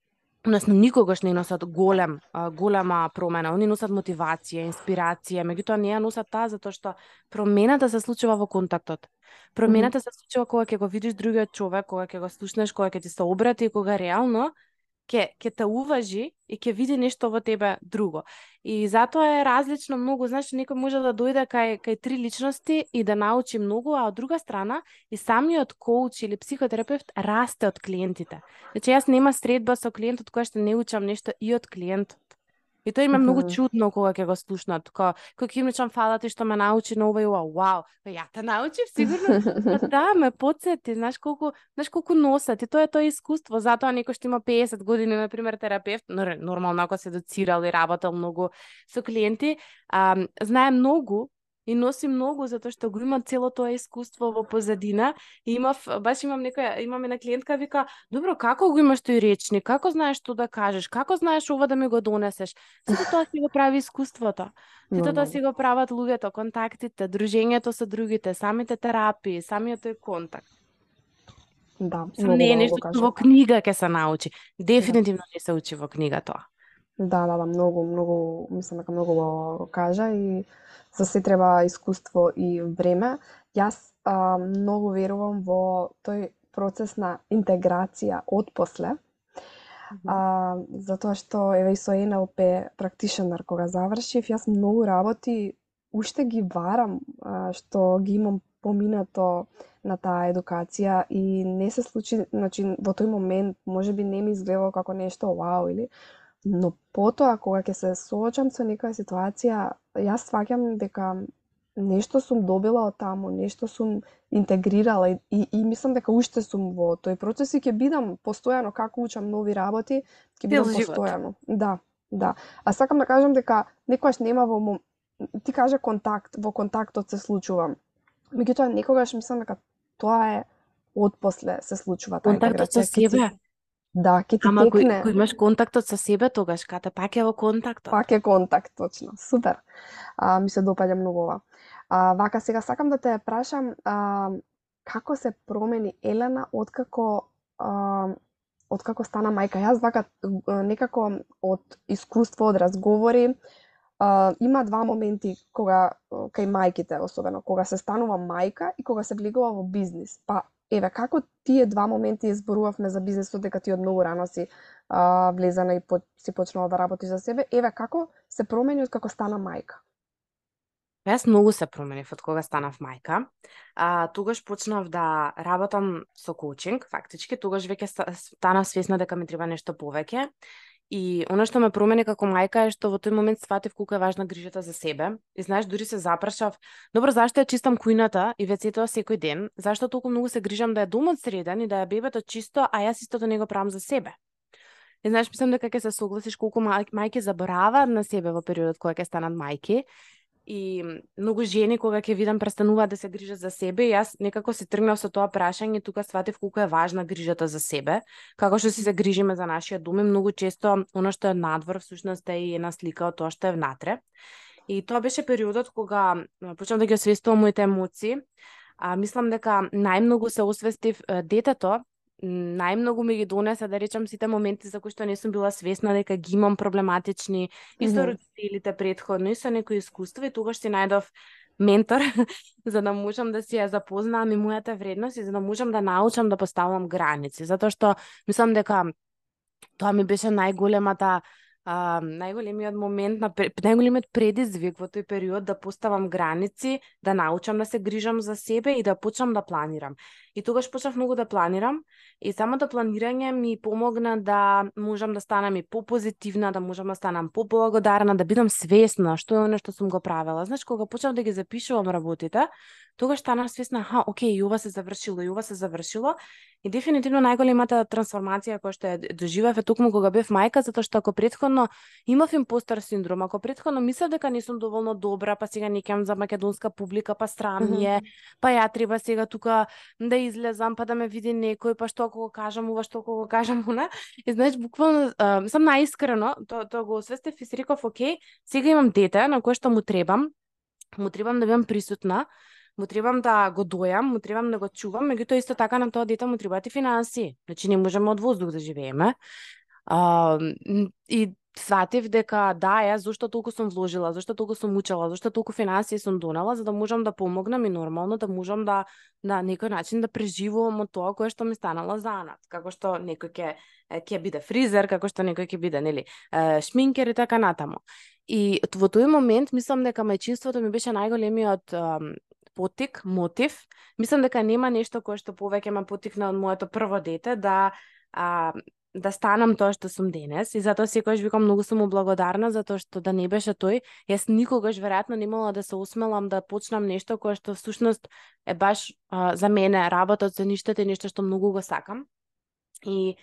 односно никогаш не носат голем, голема промена. Они носат мотивација, инспирација, меѓутоа не ја носат таа затоа што промената се случува во контактот. Промената се случува кога ќе го видиш другиот човек, кога ќе го слушнеш, кога ќе ти се обрати кога реално ке, ке те уважи и ке види нешто во тебе друго. И затоа е различно многу, значи некој може да дојде кај кај три личности и да научи многу, а од друга страна и самиот коуч или психотерапевт расте од клиентите. Значи јас нема средба со клиентот која што не учам нешто и од клиентот. И тоа има многу чудно кога ќе го слушнат. Кога кој речам фала ти што ме научи на ова и ова. Вау, па ја те научив сигурно. Па да, ме подсети, знаеш колку, знаеш колку носат и тоа е тоа искуство. Затоа некој што има 50 години на пример терапевт, нор- нормално ако се доцирал и работел многу со клиенти, а, знае многу и носи многу затоа што го има цело тоа искуство во позадина. И имав баш имам некоја имам една клиентка вика добро како го имаш тој речник? Како знаеш што да кажеш? Како знаеш ова да ми го донесеш? Сето тоа си го прави искуството. Сето тоа си го прават луѓето контактите дружењето со другите самите терапии самиот тој контакт. Да, не е убаво нешто што во книга ќе се научи. Дефинитивно не се учи во книга тоа. Да, да, да, многу, многу, мислам дека многу го кажа и за се треба искуство и време. Јас а, многу верувам во тој процес на интеграција од после, а, затоа што еве и со NLP practitioner кога завршив, јас многу работи уште ги варам а, што ги имам поминато на таа едукација и не се случи, значи во тој момент можеби не ми изгледало како нешто вау или но потоа кога ќе се соочам со некоја ситуација, јас сваќам дека нешто сум добила од таму, нешто сум интегрирала и, и, и мислам дека уште сум во тој процес и ќе бидам постојано како учам нови работи, ќе бидам живот. постојано. Да, да. А сакам да кажам дека некогаш нема во мом... ти кажа контакт, во контактот се случува. Меѓутоа некогаш мислам дека тоа е од после се случува таа контактот со себе Да, ќе ти Ама текне. кој имаш контактот со себе тогаш, кате пак е во контактот. Пак е контакт, точно. Супер. А, ми се допаѓа многу ова. А, вака сега сакам да те прашам а, како се промени Елена откако а, откако стана мајка. Јас вака некако од искуство, од разговори, а, има два моменти кога кај мајките особено, кога се станува мајка и кога се влегува во бизнис. Па еве како тие два моменти изборувавме за бизнисот дека ти од многу рано си а, влезена и по, си почнала да работиш за себе. Еве како се промени од како стана мајка. Јас многу се променив од кога станав мајка. А, тогаш почнав да работам со коучинг, фактички, тогаш веќе станав свесна дека ми треба нешто повеќе. И она што ме промени како мајка е што во тој момент сватив колку е важна грижата за себе. И знаеш, дури се запрашав, добро, зашто ја чистам кујната и вецето секој ден? Зашто толку многу се грижам да ја домот среден и да ја бебето чисто, а јас истото да не го правам за себе? И знаеш, мислам дека ќе се согласиш колку мај- мајки забораваат на себе во периодот кога ќе станат мајки и многу жени кога ќе видам престануваат да се грижат за себе и јас некако се тргнав со тоа прашање тука сватив колку е важна грижата за себе. Како што си се грижиме за нашиот дом и многу често она што е надвор всушност е и една слика од тоа што е внатре. И тоа беше периодот кога почнав да ги освестувам моите емоции. А мислам дека најмногу се освестив детето најмногу ми ги донесе да речам сите моменти за кои што не сум била свесна дека ги имам проблематични и со родителите предходно и со некои искуства и тогаш си најдов ментор за да можам да си ја запознаам и мојата вредност и за да можам да научам да поставам граници. Затоа што мислам дека тоа ми беше најголемата а, најголемиот момент на најголемиот предизвик во тој период да поставам граници, да научам да се грижам за себе и да почнам да планирам. И тогаш почнав многу да планирам и самото да планирање ми помогна да можам да станам и попозитивна, да можам да станам поблагодарна, да бидам свесна што е оно што сум го правела. Знаеш, кога почнав да ги запишувам работите, тогаш станав свесна, аха, окей, и ова се завршило, и ова се завршило. И дефинитивно најголемата трансформација која што ја доживав е токму кога бев мајка, затоа што ако претходно имав импостер синдром, ако претходно мислев дека не сум доволно добра, па сега не кем за македонска публика, па страм ми е, па ја треба сега тука да излезам, па да ме види некој, па што ако го кажам ова, што ако го кажам она. И знаеш, буквално, а, сам наискрено, тоа то го освестив и си реков, окей, сега имам дете на кое што му требам, му требам да бидам присутна, му требам да го дојам, му требам да го чувам, меѓутоа исто така на тоа дете му требаат и финансии. Значи не можеме од воздух да живееме. А, и сватив дека да, јас зошто толку сум вложила, зошто толку сум учела, зошто толку финансии сум донела, за да можам да помогнам и нормално да можам да на некој начин да преживувам од тоа кое што ми станала занат. Како што некој ќе ќе биде фризер, како што некој ќе биде, нели, шминкер и така натаму. И во тој момент мислам дека мајчинството ми беше најголемиот потик, мотив. Мислам дека нема нешто кое што повеќе ме потикна од моето прво дете да а, да станам тоа што сум денес и затоа секогаш викам многу сум му благодарна затоа што да не беше тој, јас никогаш веројатно немала да се осмелам да почнам нешто кое што всушност е баш а, за мене работа за ништата и нешто што многу го сакам. И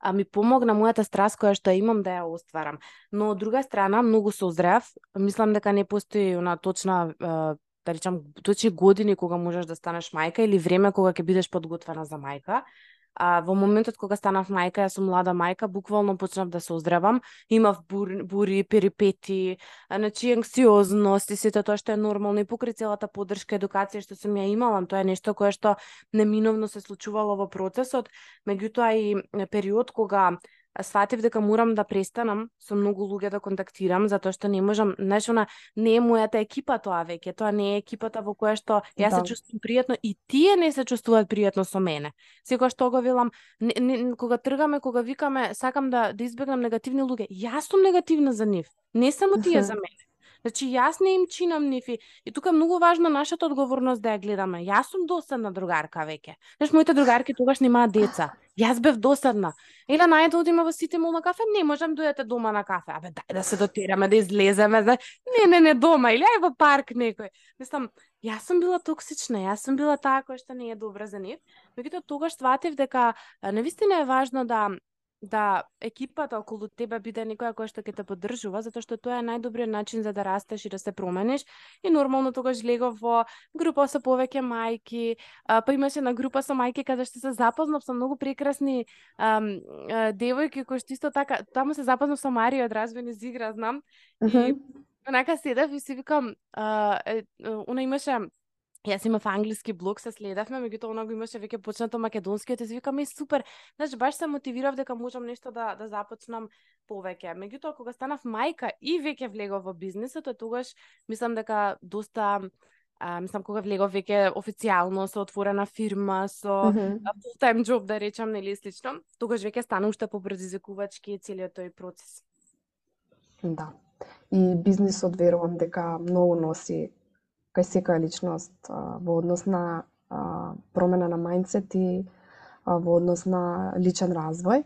а, ми помогна мојата страст која што имам да ја остварам. Но од друга страна многу созрев, мислам дека не постои она точна а, да речам точни години кога можеш да станеш мајка или време кога ќе бидеш подготвена за мајка. А, во моментот кога станав мајка, јас сум млада мајка, буквално почнав да се оздравам. Имав бур бури перипети, значи анксиозност и сето тоа што е нормално и покрај целата поддршка едукација што сум ја имала, тоа е нешто кое што неминовно се случувало во процесот, меѓутоа и период кога сватив дека морам да престанам со многу луѓе да контактирам затоа што не можам, знаеш, она не е мојата екипа тоа веќе, тоа не е екипата во која што јас се Да. чувствувам пријатно и тие не се чувствуваат пријатно со мене. Секогаш што го велам, не, не, кога тргаме, кога викаме, сакам да да избегнам негативни луѓе, јас сум негативна за нив, не само тие за мене. Значи јас не им чинам нифи. и, тука е многу важна нашата одговорност да ја гледаме. Јас сум досадна другарка веќе. Знаеш, моите другарки тогаш немаат деца. Јас бев досадна. Еле најде одиме во сите мол на кафе, не можам да дојдете дома на кафе. Абе дај да се дотераме, да излеземе, за не, не, не дома или ај во парк некој. Мислам, јас сум била токсична, јас сум била таа која што не е добра за нив. Меѓутоа тогаш сватив дека а, навистина е важно да да екипата околу тебе биде некоја која што ќе те поддржува, затоа што тоа е најдобриот начин за да растеш и да се промениш. И нормално тогаш легов во група со повеќе мајки, а, па имаше на група со мајки каде што се запознав со многу прекрасни ам, а, девојки кои што исто така, таму се запознав со Марија од Развојни зигра, знам. Uh -huh. И онака седев и си викам, а, е, она имаше Јас имав англиски блог, се следевме, меѓутоа она го имаше веќе почнато македонски, и си викам, е супер. Знаеш, баш се мотивирав дека можам нешто да да започнам повеќе. Меѓутоа кога станав мајка и веќе влегов во бизнисот, тогаш мислам дека доста а, мислам кога влегов веќе официјално со отворена фирма, со mm -hmm. time job да речам нели слично, тогаш веќе стана уште попредизвикувачки целиот тој процес. Да. И бизнисот верувам дека многу носи кај секоја личност во однос на промена на мајндсет и во однос на личен развој.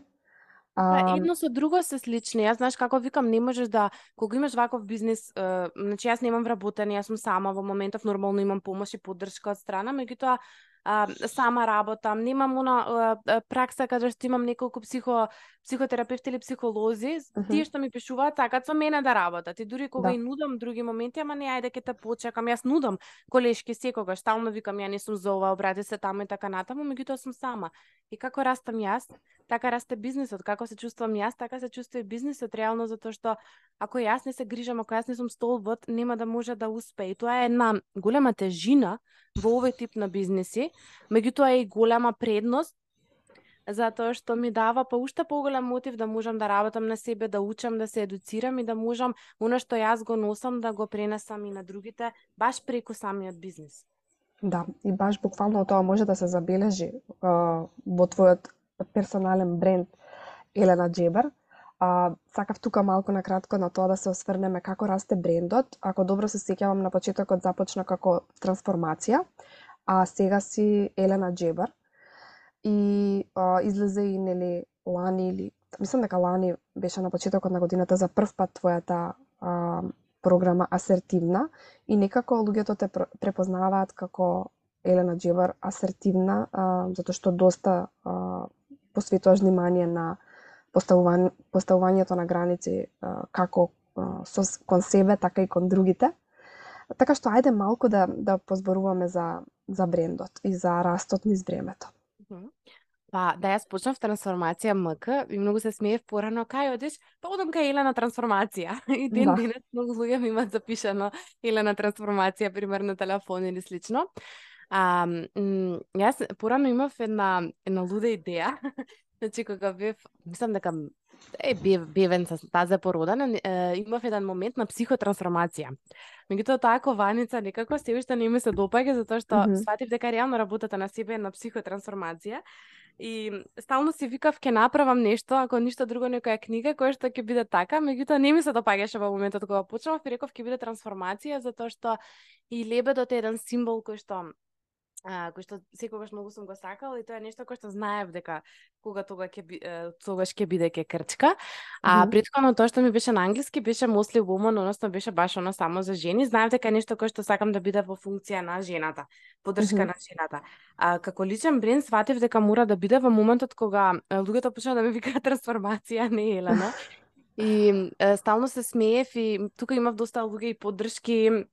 А, па, едно со друго се слични. Јас знаеш како викам, не можеш да кога имаш ваков бизнис, е, значи јас немам вработени, јас сум сама во моментов, нормално имам помош и поддршка од страна, меѓутоа а, сама работам, немам она а, пракса каде што имам неколку психо психотерапевти или психолози, uh -huh. тие што ми пишуваат сакаат со мене да работат. И дури кога да. и нудам други моменти, ама не ајде ќе те почекам, јас нудам колешки секогаш, стално викам ја не сум за ова, обрати се таму и така натаму, меѓутоа сум сама. И како растам јас, така расте бизнисот. Како се чувствам јас, така се чувствува и бизнисот реално затоа што ако јас не се грижам, ако јас не сум столбот, нема да може да успее. И тоа е една голема тежина во овој тип на бизнеси, меѓутоа е и голема предност затоа што ми дава па уште поголем мотив да можам да работам на себе, да учам, да се едуцирам и да можам она што јас го носам да го пренесам и на другите баш преку самиот бизнес. Да, и баш буквално тоа може да се забележи uh, во твојот персонален бренд Елена Джебер. А, сакав тука малку на кратко на тоа да се осврнеме како расте брендот. Ако добро се сеќавам на почетокот започна како трансформација, а сега си Елена Джебар. и а, излезе и нели лани или мислам дека лани беше на почетокот на годината за прв пат твојата а, програма асертивна и некако луѓето те препознаваат како Елена Джебар асертивна, а, затоа што доста а, посветуваш внимание на поставување, поставувањето на граници како со, кон себе, така и кон другите. Така што ајде малку да да позборуваме за за брендот и за растот низ времето. Па, да јас почнав трансформација МК и многу се смеев порано, кај одиш? Па одам кај Елена трансформација. И ден да. денес многу луѓе ми имаат запишано Елена трансформација, пример на телефон или слично. А, јас порано имав една, една луда идеја. значи, кога бев, мислам дека е, бев, бевен со таза породен, е, имав еден момент на психотрансформација. Меѓутоа таа кованица некако се уште не ми се допаѓа затоа што mm -hmm. сватив дека реално работата на себе е на психотрансформација. И стално си викав ќе направам нешто, ако ништо друго некоја книга која што ќе биде така, меѓутоа не ми се допаѓаше во моментот кога почнав и реков ќе биде трансформација затоа што и лебедот е еден символ кој што а, кој што секогаш многу сум го сакала и тоа е нешто кој што знаев дека кога тога ќе би, тогаш ќе биде ке крчка. А mm -hmm. претходно тоа што ми беше на англиски беше mostly woman, односно беше баш оно само за жени. Знаев дека е нешто кој што сакам да биде во функција на жената, поддршка mm -hmm. на жената. А како личен бренд сватив дека мора да биде во моментот кога луѓето почнаа да ми викаат трансформација, не Елена. И е, стално се смеев и тука имав доста луѓе и поддршки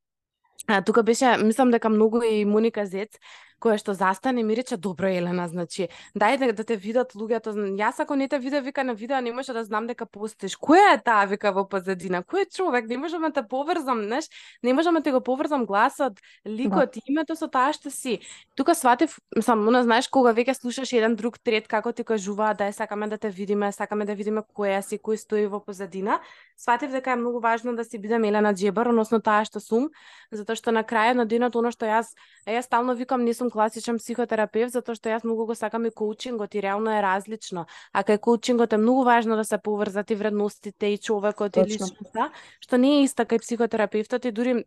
А, тука беше, мислам дека многу и Моника Зец, која што застане ми рече добро Елена, значи дај да, да те видат луѓето. Јас ако не те виде вика на видео не може да знам дека постоиш. Која е таа вика во позадина? Кој е човек? Не можам да те поврзам, знаеш? Не можам да те го поврзам гласот, ликот, да. името со таа што си. Тука сватив, сам, она знаеш кога веќе слушаш еден друг трет како ти кажува да е сакаме да те видиме, сакаме да видиме која си, кој стои во позадина. Сватив дека е многу важно да си бидам Елена Джебар, односно таа што сум, затоа што на крајот на денот оно што јас, јас стално викам не сум класичен психотерапевт затоа што јас многу го сакам и коучингот и реално е различно. А кај коучингот е многу важно да се поврзат и вредностите и човекот Точно. и личноста, што не е иста кај психотерапевтот и дури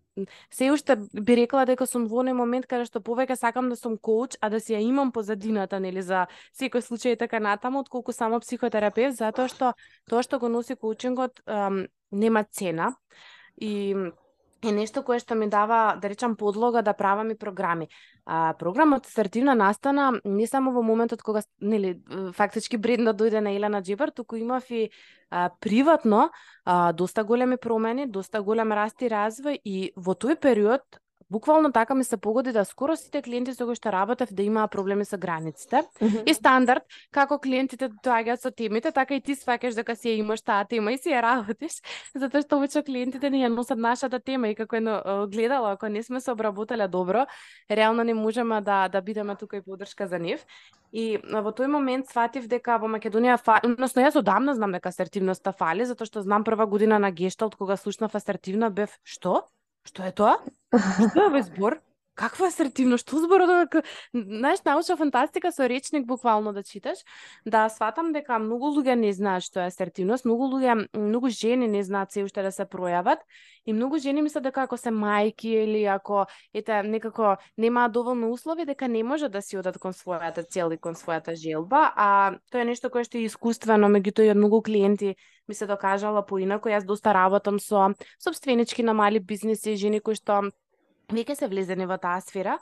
се уште би рекла дека сум во оној момент каде што повеќе сакам да сум коуч, а да си ја имам позадината нели за секој случај така натаму отколку само психотерапевт затоа што тоа што го носи коучингот ем, нема цена и е нешто кое што ми дава, да речам, подлога да правам и програми. А, програмот асертивна настана не само во моментот кога нели фактички брендот дојде на Елена Джибар, туку имав и а, приватно а, доста големи промени, доста голем раст и развој и во тој период буквално така ми се погоди да скоро сите клиенти со кои што работев да имаа проблеми со границите. Mm -hmm. И стандард, како клиентите доаѓаат со темите, така и ти сваќаш дека си ја имаш таа тема и си ја работиш, затоа што обично клиентите не ја носат нашата тема и како едно гледало, ако не сме се обработале добро, реално не можеме да да бидеме тука и поддршка за нив. И во тој момент сватив дека во Македонија, фа... односно јас одамна знам дека асертивноста фали, затоа што знам прва година на Гешталт кога слушнав асертивна бев што? Што е тоа? Што е овој збор? Каква асертивност? Што зборот дека да знаеш научна фантастика со речник буквално да читаш, да сватам дека многу луѓе не знаат што е асертивност, многу луѓе, многу жени не знаат се уште да се пројават и многу жени мислат дека ако се мајки или ако ете некако немаат доволно услови дека не може да си одат кон својата цел и кон својата желба, а тоа е нешто кое што е искуствено, меѓутоа и од многу клиенти ми се докажала поинако. Јас доста работам со собственички на мали бизниси, жени кои што веќе се влезени во таа сфера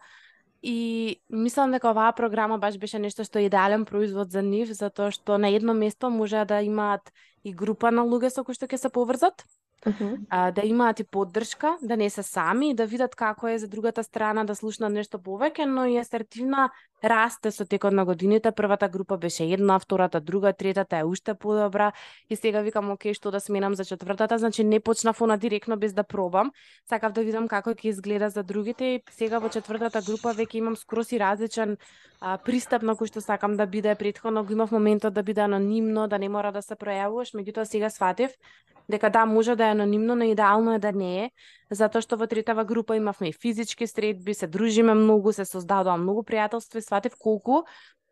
и мислам дека оваа програма баш беше нешто што е идеален производ за нив, затоа што на едно место може да имаат и група на луѓе со кои што ќе се поврзат, Uh -huh. а, да имаат и поддршка, да не се сами, да видат како е за другата страна, да слушнат нешто повеќе, но и асертивна расте со текот на годините. Првата група беше една, втората друга, третата е уште подобра и сега викам оке што да сменам за четвртата, значи не почнав она директно без да пробам. Сакав да видам како ќе изгледа за другите и сега во четвртата група веќе имам скроз и различен а, пристап на кој што сакам да биде претходно го имав моментот да биде анонимно, да не мора да се пројавуваш, меѓутоа сега сватев дека да може да е анонимно, но идеално е да не е, затоа што во третава група имавме и физички средби, се дружиме многу, се создадоа многу пријателства и сватев колку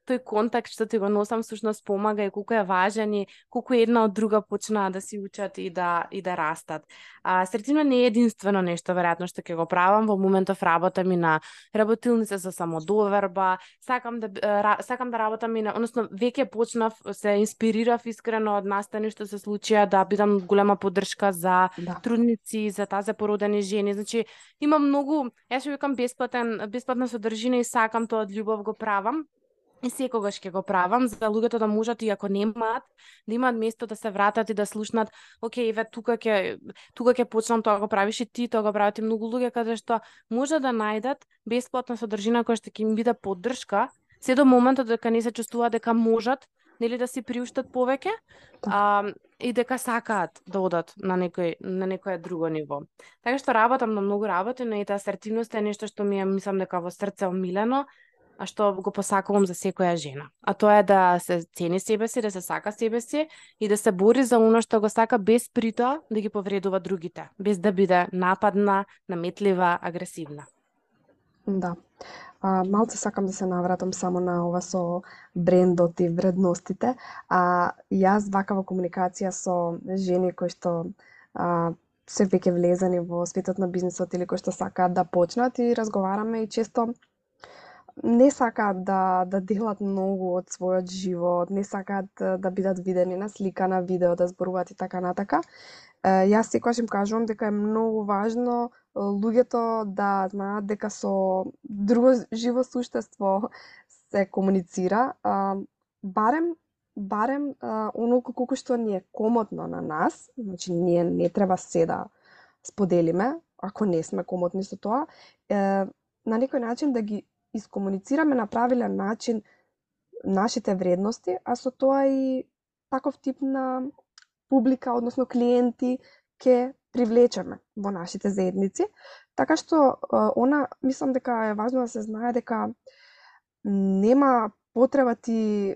тој контакт што ти го носам всушност помага и колку е важен и колку една од друга почнаа да си учат и да и да растат. А средина не е единствено нешто веројатно што ќе го правам во моментов работам и на работилница за самодоверба, сакам да ра, сакам да работам и на односно веќе почнав се инспирирав искрено од настани што се случија да бидам голема поддршка за да. трудници, за таа за породени жени. Значи има многу, јас ќе викам бесплатен бесплатна содржина и сакам тоа од љубов го правам и секогаш ќе го правам за луѓето да можат и ако немаат да имаат место да се вратат и да слушнат окей еве тука ќе тука ќе почнам тоа го правиш и ти тоа го прават и многу луѓе каде што може да најдат бесплатна содржина која што ќе им биде поддршка се до моментот дека не се чувствуваат дека можат нели да си приуштат повеќе да. а, и дека сакаат да одат на некој на некое друго ниво. Така што работам на многу работи, но и таа асертивност е нешто што ми е мислам дека во срце омилено а што го посакувам за секоја жена. А тоа е да се цени себе си, да се сака себе си и да се бори за оно што го сака без притоа да ги повредува другите, без да биде нападна, наметлива, агресивна. Да. А, малце сакам да се навратам само на ова со брендот и вредностите. А јас вакава комуникација со жени кои што а, се веќе влезени во светот на бизнисот или кои што сакаат да почнат и разговараме и често не сакаат да да делат многу од својот живот, не сакаат да, бидат видени на слика, на видео, да зборуваат и така натака. Јас секогаш им кажувам дека е многу важно луѓето да знаат дека со друго живо суштество се комуницира, барем барем онолку колку што ни е комотно на нас, значи ние не треба се да споделиме, ако не сме комотни со тоа, на некој начин да ги искомуницираме на правилен начин нашите вредности, а со тоа и таков тип на публика, односно клиенти, ќе привлечеме во нашите заедници. Така што, она, мислам дека е важно да се знае дека нема потреба ти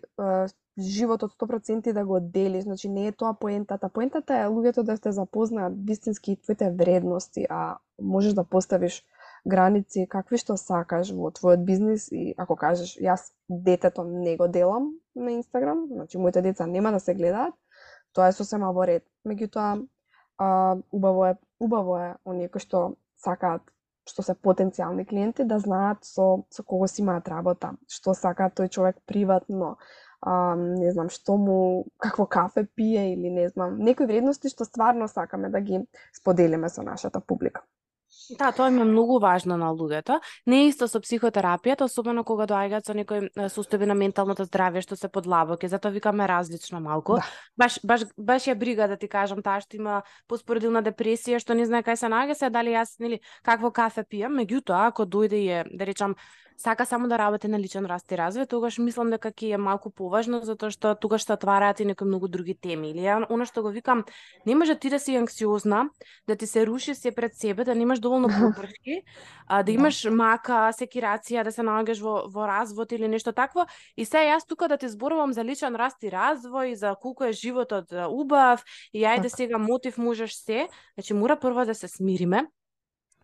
животот 100% да го делиш, значи не е тоа поентата. Поентата е луѓето да те запознаат вистински твоите вредности, а можеш да поставиш граници какви што сакаш во твојот бизнис и ако кажеш јас детето не го делам на Инстаграм, значи моите деца нема да се гледаат, тоа е сосема во ред. Меѓутоа, а, убаво е, убаво е оние кои што сакаат што се потенцијални клиенти да знаат со со кого си имаат работа, што сака тој човек приватно, а, не знам што му какво кафе пие или не знам, некои вредности што стварно сакаме да ги споделиме со нашата публика. Да, тоа ми е многу важно на луѓето. Не е исто со психотерапијата, особено кога доаѓаат со некои состојби на менталното здравје што се подлабоки, затоа викаме различно малку. Да. Баш баш баш ја брига да ти кажам таа што има поспоредилна депресија, што не знае кај се наоѓа, се дали јас нели какво кафе пијам, меѓутоа ако дојде и е, да речам сака само да работи на личен раст и развој, тогаш мислам дека ќе е малку поважно затоа што тогаш се отвараат и некои многу други теми. Или ја она што го викам, не може ти да си анксиозна, да ти се руши се пред себе, да немаш доволно поддршки, а, да имаш мака, секирација, да се наоѓаш во, во развод или нешто такво. И се јас тука да ти зборувам за личен раст и развој, за колку е животот убав, и ајде Така. сега мотив можеш се. Значи мора прво да се смириме,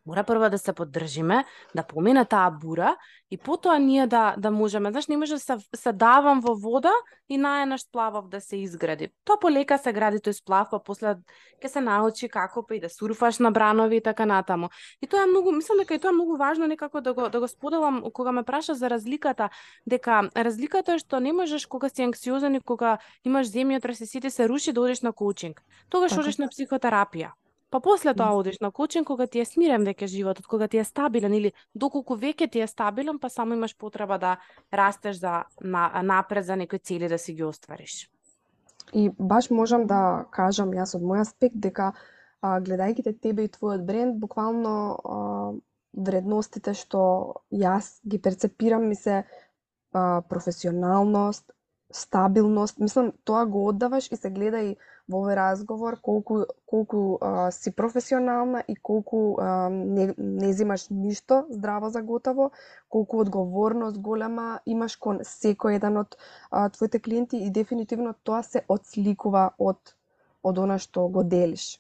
Мора прво да се поддржиме, да помине таа бура и потоа ние да да можеме, знаеш, не може да се, се давам во вода и најнаш сплавав да се изгради. Тоа полека се гради тој сплав, па после ќе се научи како па и да сурфаш на бранови и така натаму. И тоа е многу, мислам дека и тоа е многу важно некако да го да го споделам кога ме праша за разликата, дека разликата е што не можеш кога си анксиозен и кога имаш земјотрес и сите се руши да одиш на коучинг. Тогаш Така. одиш на психотерапија. Па после тоа одиш на коучинг кога ти е смирен веќе животот, кога ти е стабилен или доколку веќе ти е стабилен, па само имаш потреба да растеш за на, напред за некои цели да си ги оствариш. И баш можам да кажам јас од мој аспект дека а, гледајќи те тебе и твојот бренд, буквално а, вредностите што јас ги перцепирам ми се а, професионалност, стабилност, мислам тоа го оддаваш и се гледа и во овој разговор колку колку а, си професионална и колку а, не, не земаш ништо здраво за готово, колку одговорност голема имаш кон секој еден од а, твоите клиенти и дефинитивно тоа се отсликува од од она што го делиш.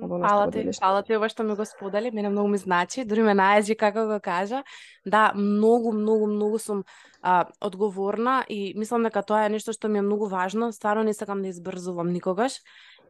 Од она што Фала го ти, делиш. фала ти ова што ми го сподели, мене многу ми значи, дури ме најази како го кажа. Да, многу, многу, многу сум а, одговорна и мислам дека тоа е нешто што ми е многу важно. Стварно не сакам да избрзувам никогаш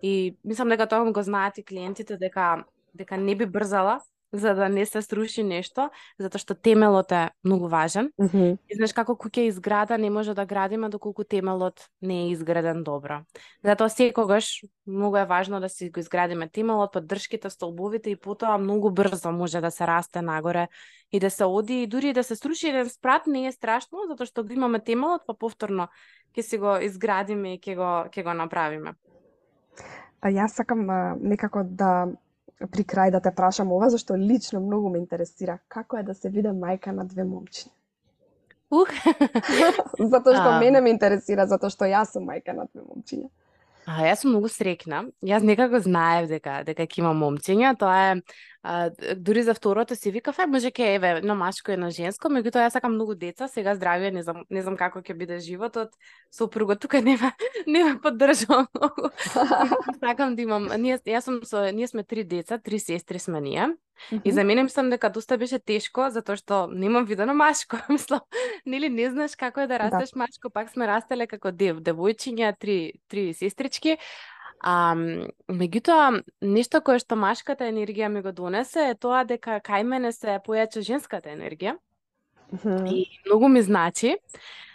и мислам дека тоа го знаат и клиентите дека дека не би брзала за да не се сруши нешто, затоа што темелот е многу важен. Мгм. И знаеш како куќа изграда не може да градиме доколку темелот не е изграден добро. Затоа секогаш многу е важно да си го изградиме темелот, поддршките, столбовите и потоа многу брзо може да се расте нагоре и да се оди и дури и да се сруши еден спрат не е страшно затоа што го имаме темелот, па повторно ќе си го изградиме и ќе го ќе го направиме. А јас сакам а, некако да при крај да те прашам ова зашто лично многу ме интересира како е да се биде мајка на две момчиња. Ух. Затоа што А. мене ме интересира затоа што јас сум мајка на две момчиња. А, јас сум многу срекна. Јас некако знаев дека дека ќе имам момчиња, тоа е а, дури за второто си викав, ај може ке еве едно машко едно женско, меѓутоа јас сакам многу деца, сега здравје, не знам не знам како ќе биде животот. Сопругот тука нема нема поддржува многу. сакам да имам, ние јас сум со ние сме три деца, три сестри сме ние. И за мене мислам дека доста беше тешко затоа што немам видено машко, мислам, нели не знаеш како е да Да. растеш машко, пак сме растеле како дев, девојчиња, три три сестрички. А, меѓутоа, нешто кое што машката енергија ми го донесе е тоа дека кај мене се појача женската енергија и многу ми значи.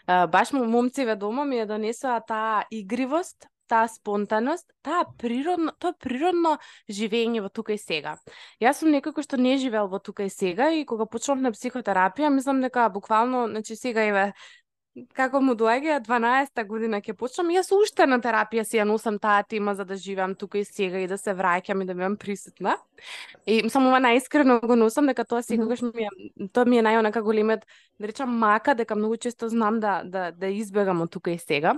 А, баш му момциве дома ми ја донесоа таа игривост, таа спонтаност, таа природно, тоа природно живење во тука и сега. Јас сум некој кој што не живеел во тука и сега и кога почнав на психотерапија, мислам дека буквално, значи сега еве како му доаѓа 12-та година ќе почнам, јас уште на терапија си ја носам таа тема за да живеам тука и сега и да се враќам и да бидам присутна. И мислам ова најискрено го носам дека тоа секогаш ми е тоа ми е најонака големиот да речам мака дека многу често знам да да да избегам од тука и сега.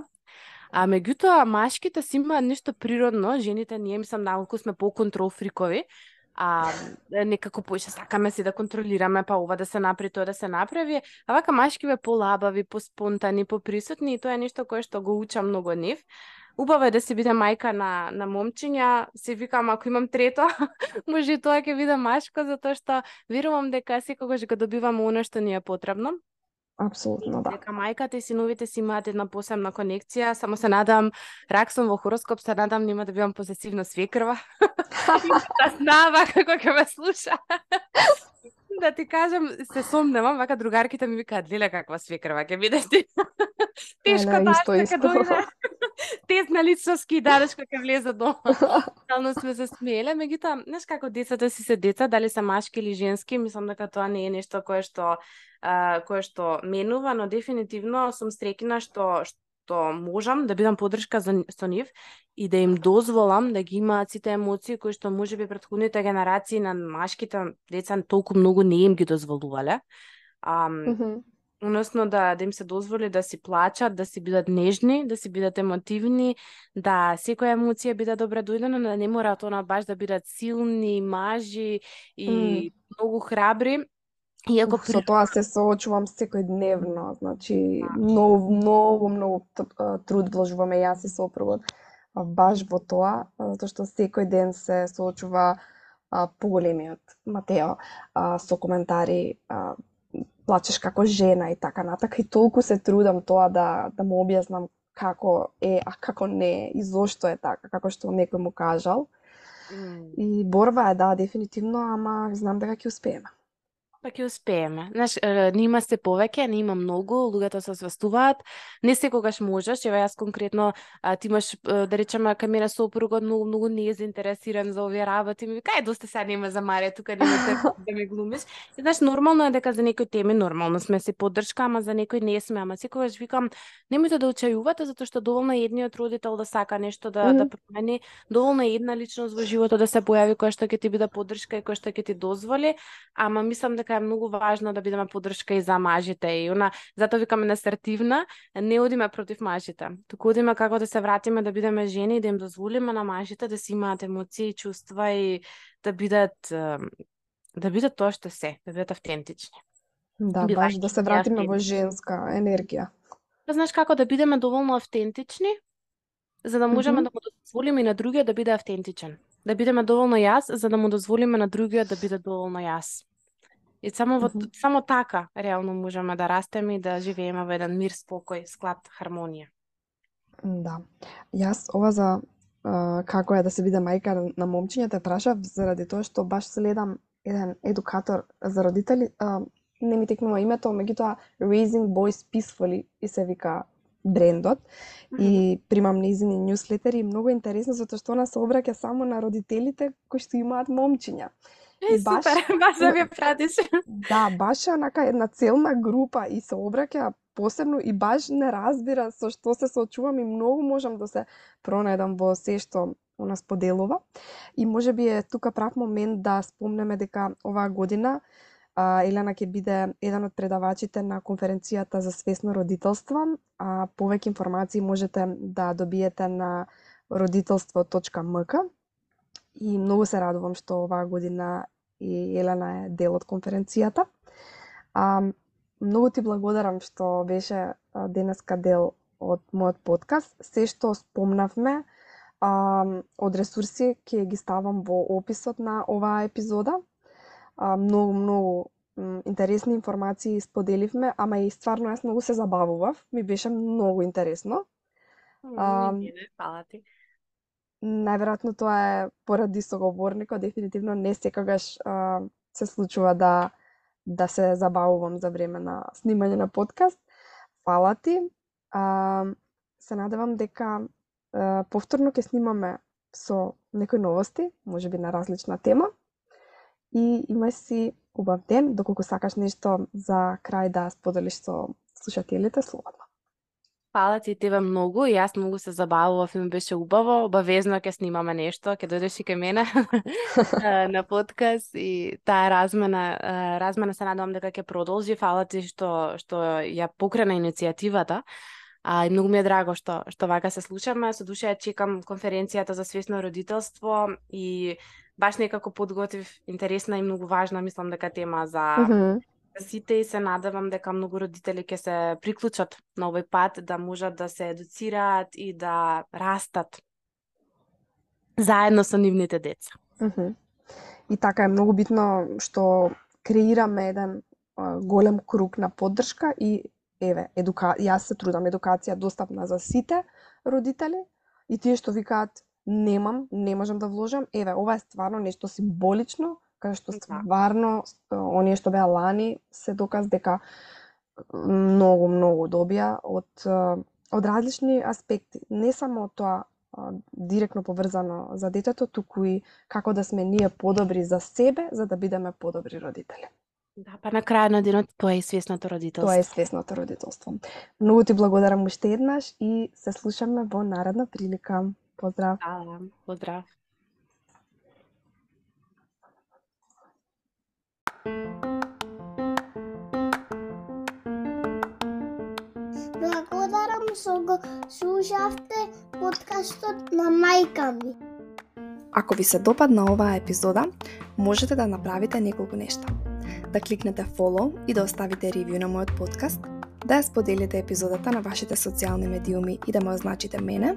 А меѓутоа машките си имаат нешто природно, жените ние мислам малку сме по-контрол фрикови, а некако поише сакаме си да контролираме па ова да се направи, тоа да се направи, а вака машкиве полабави, поспонтани, поприсутни и тоа е нешто кое што го учам многу од нив. Убаво е да се биде мајка на на момчиња, се викам ако имам трето, може и тоа ќе биде машко затоа што верувам дека секогаш го добиваме она што ни е потребно. Апсолутно да. Дека мајката и синовите си имаат една посебна конекција, само се надам, рак сум во хороскоп, се надам нема да бидам посесивна свекрва. да знава како ќе ме слуша. да ти кажам, се сомневам, вака другарките ми викаат, леле каква свекрва ќе бидеш ти. Тешко што ќе дојде. тест на личноски дареш кога влезе дома. Стално сме се смееле, меѓутоа, знаеш како децата си се деца, дали се машки или женски, мислам дека тоа не е нешто кое што а, кое што менува, но дефинитивно сум стрекина што што можам да бидам подршка за, со нив и да им дозволам да ги имаат сите емоции кои што можеби претходните генерации на машките деца толку многу не им ги дозволувале. А, mm -hmm односно да, да им се дозволи да си плачат, да си бидат нежни, да си бидат емотивни, да секоја емоција биде добре дојдена, да не мора тоа баш да бидат силни, мажи и mm. многу храбри. Иако. Со тоа се соочувам секојдневно, значи многу, многу, многу труд вложуваме јас и сопругот баш во тоа, затоа што секој ден се соочува поголемиот Матео а, со коментари а, плачеш како жена и така натака и толку се трудам тоа да да му објаснам како е, а како не и зошто е така, како што некој му кажал. Mm. И борба е да дефинитивно, ама знам дека ќе успееме. Па ќе успееме. Знаеш, нима се повеќе, нима многу, луѓето се свестуваат. Не секогаш можеш, ева јас конкретно, а, ти имаш, да речеме, кај мене сопругот многу, многу не е заинтересиран за овие работи. Ми вика, е, доста сега нема за Марија, тука нема да ме глумиш. И, знаеш, нормално е дека за некои теми нормално сме се поддршка, ама за некои не сме. Ама секогаш викам, немојте да учајувате, затоа што доволно едниот родител да сака нешто да, mm -hmm. да промени, доволно една личност во животот да се појави која што ќе ти биде поддршка и која што ќе ти дозволи, ама мислам дека дека е многу важно да бидеме поддршка и за мажите и она затоа викаме асертивна, не одиме против мажите. Туку одиме како да се вратиме да бидеме жени и да им дозволиме на мажите да си имаат емоции и чувства и да бидат да бидат тоа што се, да бидат автентични. Да, Била, баш да се вратиме во женска енергија. Да знаеш како да бидеме доволно автентични, за да можеме mm -hmm. да му дозволиме и на другиот да биде автентичен. Да бидеме доволно јас, за да му дозволиме на другиот да биде доволно јас. И само во, mm -hmm. само така реално можеме да растеме и да живееме во еден мир, спокој, склад, хармонија. Да. Јас ова за uh, како е да се биде мајка на, на момчиња те прашав заради тоа што баш следам еден едукатор за родители, uh, не ми текнува името, меѓутоа Raising Boys Peacefully и се вика брендот mm -hmm. и примам низини ньюслетери и многу интересно затоа што она се обраќа само на родителите кои што имаат момчиња. И баш, Супер, баш да ви пратиш. Да, баш онака една целна група и се обраќа посебно и баш не разбира со што се соочувам и многу можам да се пронајдам во се што она споделува. И може би е тука прав момент да спомнеме дека оваа година а, Елена ќе биде еден од предавачите на конференцијата за свесно родителство. А, повеќе информации можете да добиете на родителство.мк и многу се радувам што оваа година и Елена е дел од конференцијата. А, многу ти благодарам што беше денеска дел од мојот подкаст. Се што спомнавме а, од ресурси ќе ги ставам во описот на оваа епизода. А, многу, многу интересни информации споделивме, ама и стварно јас многу се забавував. Ми беше многу интересно. А, Фала ти најверојатно тоа е поради соговорникот, дефинитивно не секогаш а, се случува да да се забавувам за време на снимање на подкаст. Фала ти. А, се надевам дека а, повторно ќе снимаме со некои новости, може би на различна тема. И имај си убав ден, доколку сакаш нешто за крај да споделиш со слушателите, слободно. Фала ти тебе многу и јас многу се забавував ми беше убаво. Обавезно ќе снимаме нешто, ќе дојдеш и кај мене на подкаст и таа размена, размена се надевам дека ќе продолжи. Фала ти што што ја покрена иницијативата. А, и многу ми е драго што што вака се случаме. Со душа ја чекам конференцијата за свесно родителство и баш некако подготвив интересна и многу важна, мислам дека тема за mm -hmm сите и се надевам дека многу родители ќе се приклучат на овој пат да можат да се едуцираат и да растат заедно со нивните деца. Mm -hmm. И така е многу битно што креираме еден голем круг на поддршка и еве, едука... јас се трудам едукација достапна за сите родители и тие што викаат немам, не можам да вложам, еве, ова е стварно нешто символично кај што да. стварно оние што беа лани се доказ дека многу многу добија од од различни аспекти, не само тоа директно поврзано за детето, туку и како да сме ние подобри за себе, за да бидеме подобри родители. Да, па на крај на денот тоа е свесното родителство. Тоа е свесното родителство. Многу ти благодарам уште еднаш и се слушаме во наредна прилика. Поздрав. Да, поздрав. Благодарам што го слушавте подкастот на мајка ми. Ако ви се допадна оваа епизода, можете да направите неколку нешта. Да кликнете follow и да оставите ревју на мојот подкаст, да ја споделите епизодата на вашите социјални медиуми и да ме означите мене,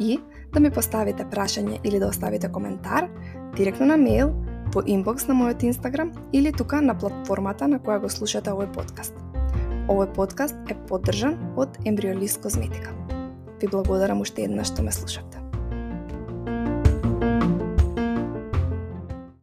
и да ми поставите прашање или да оставите коментар директно на мејл, по инбокс на мојот Инстаграм или тука на платформата на која го слушате овој подкаст. Овој подкаст е поддржан од Embryolist Козметика. Ви благодарам уште еднаш што ме слушавте.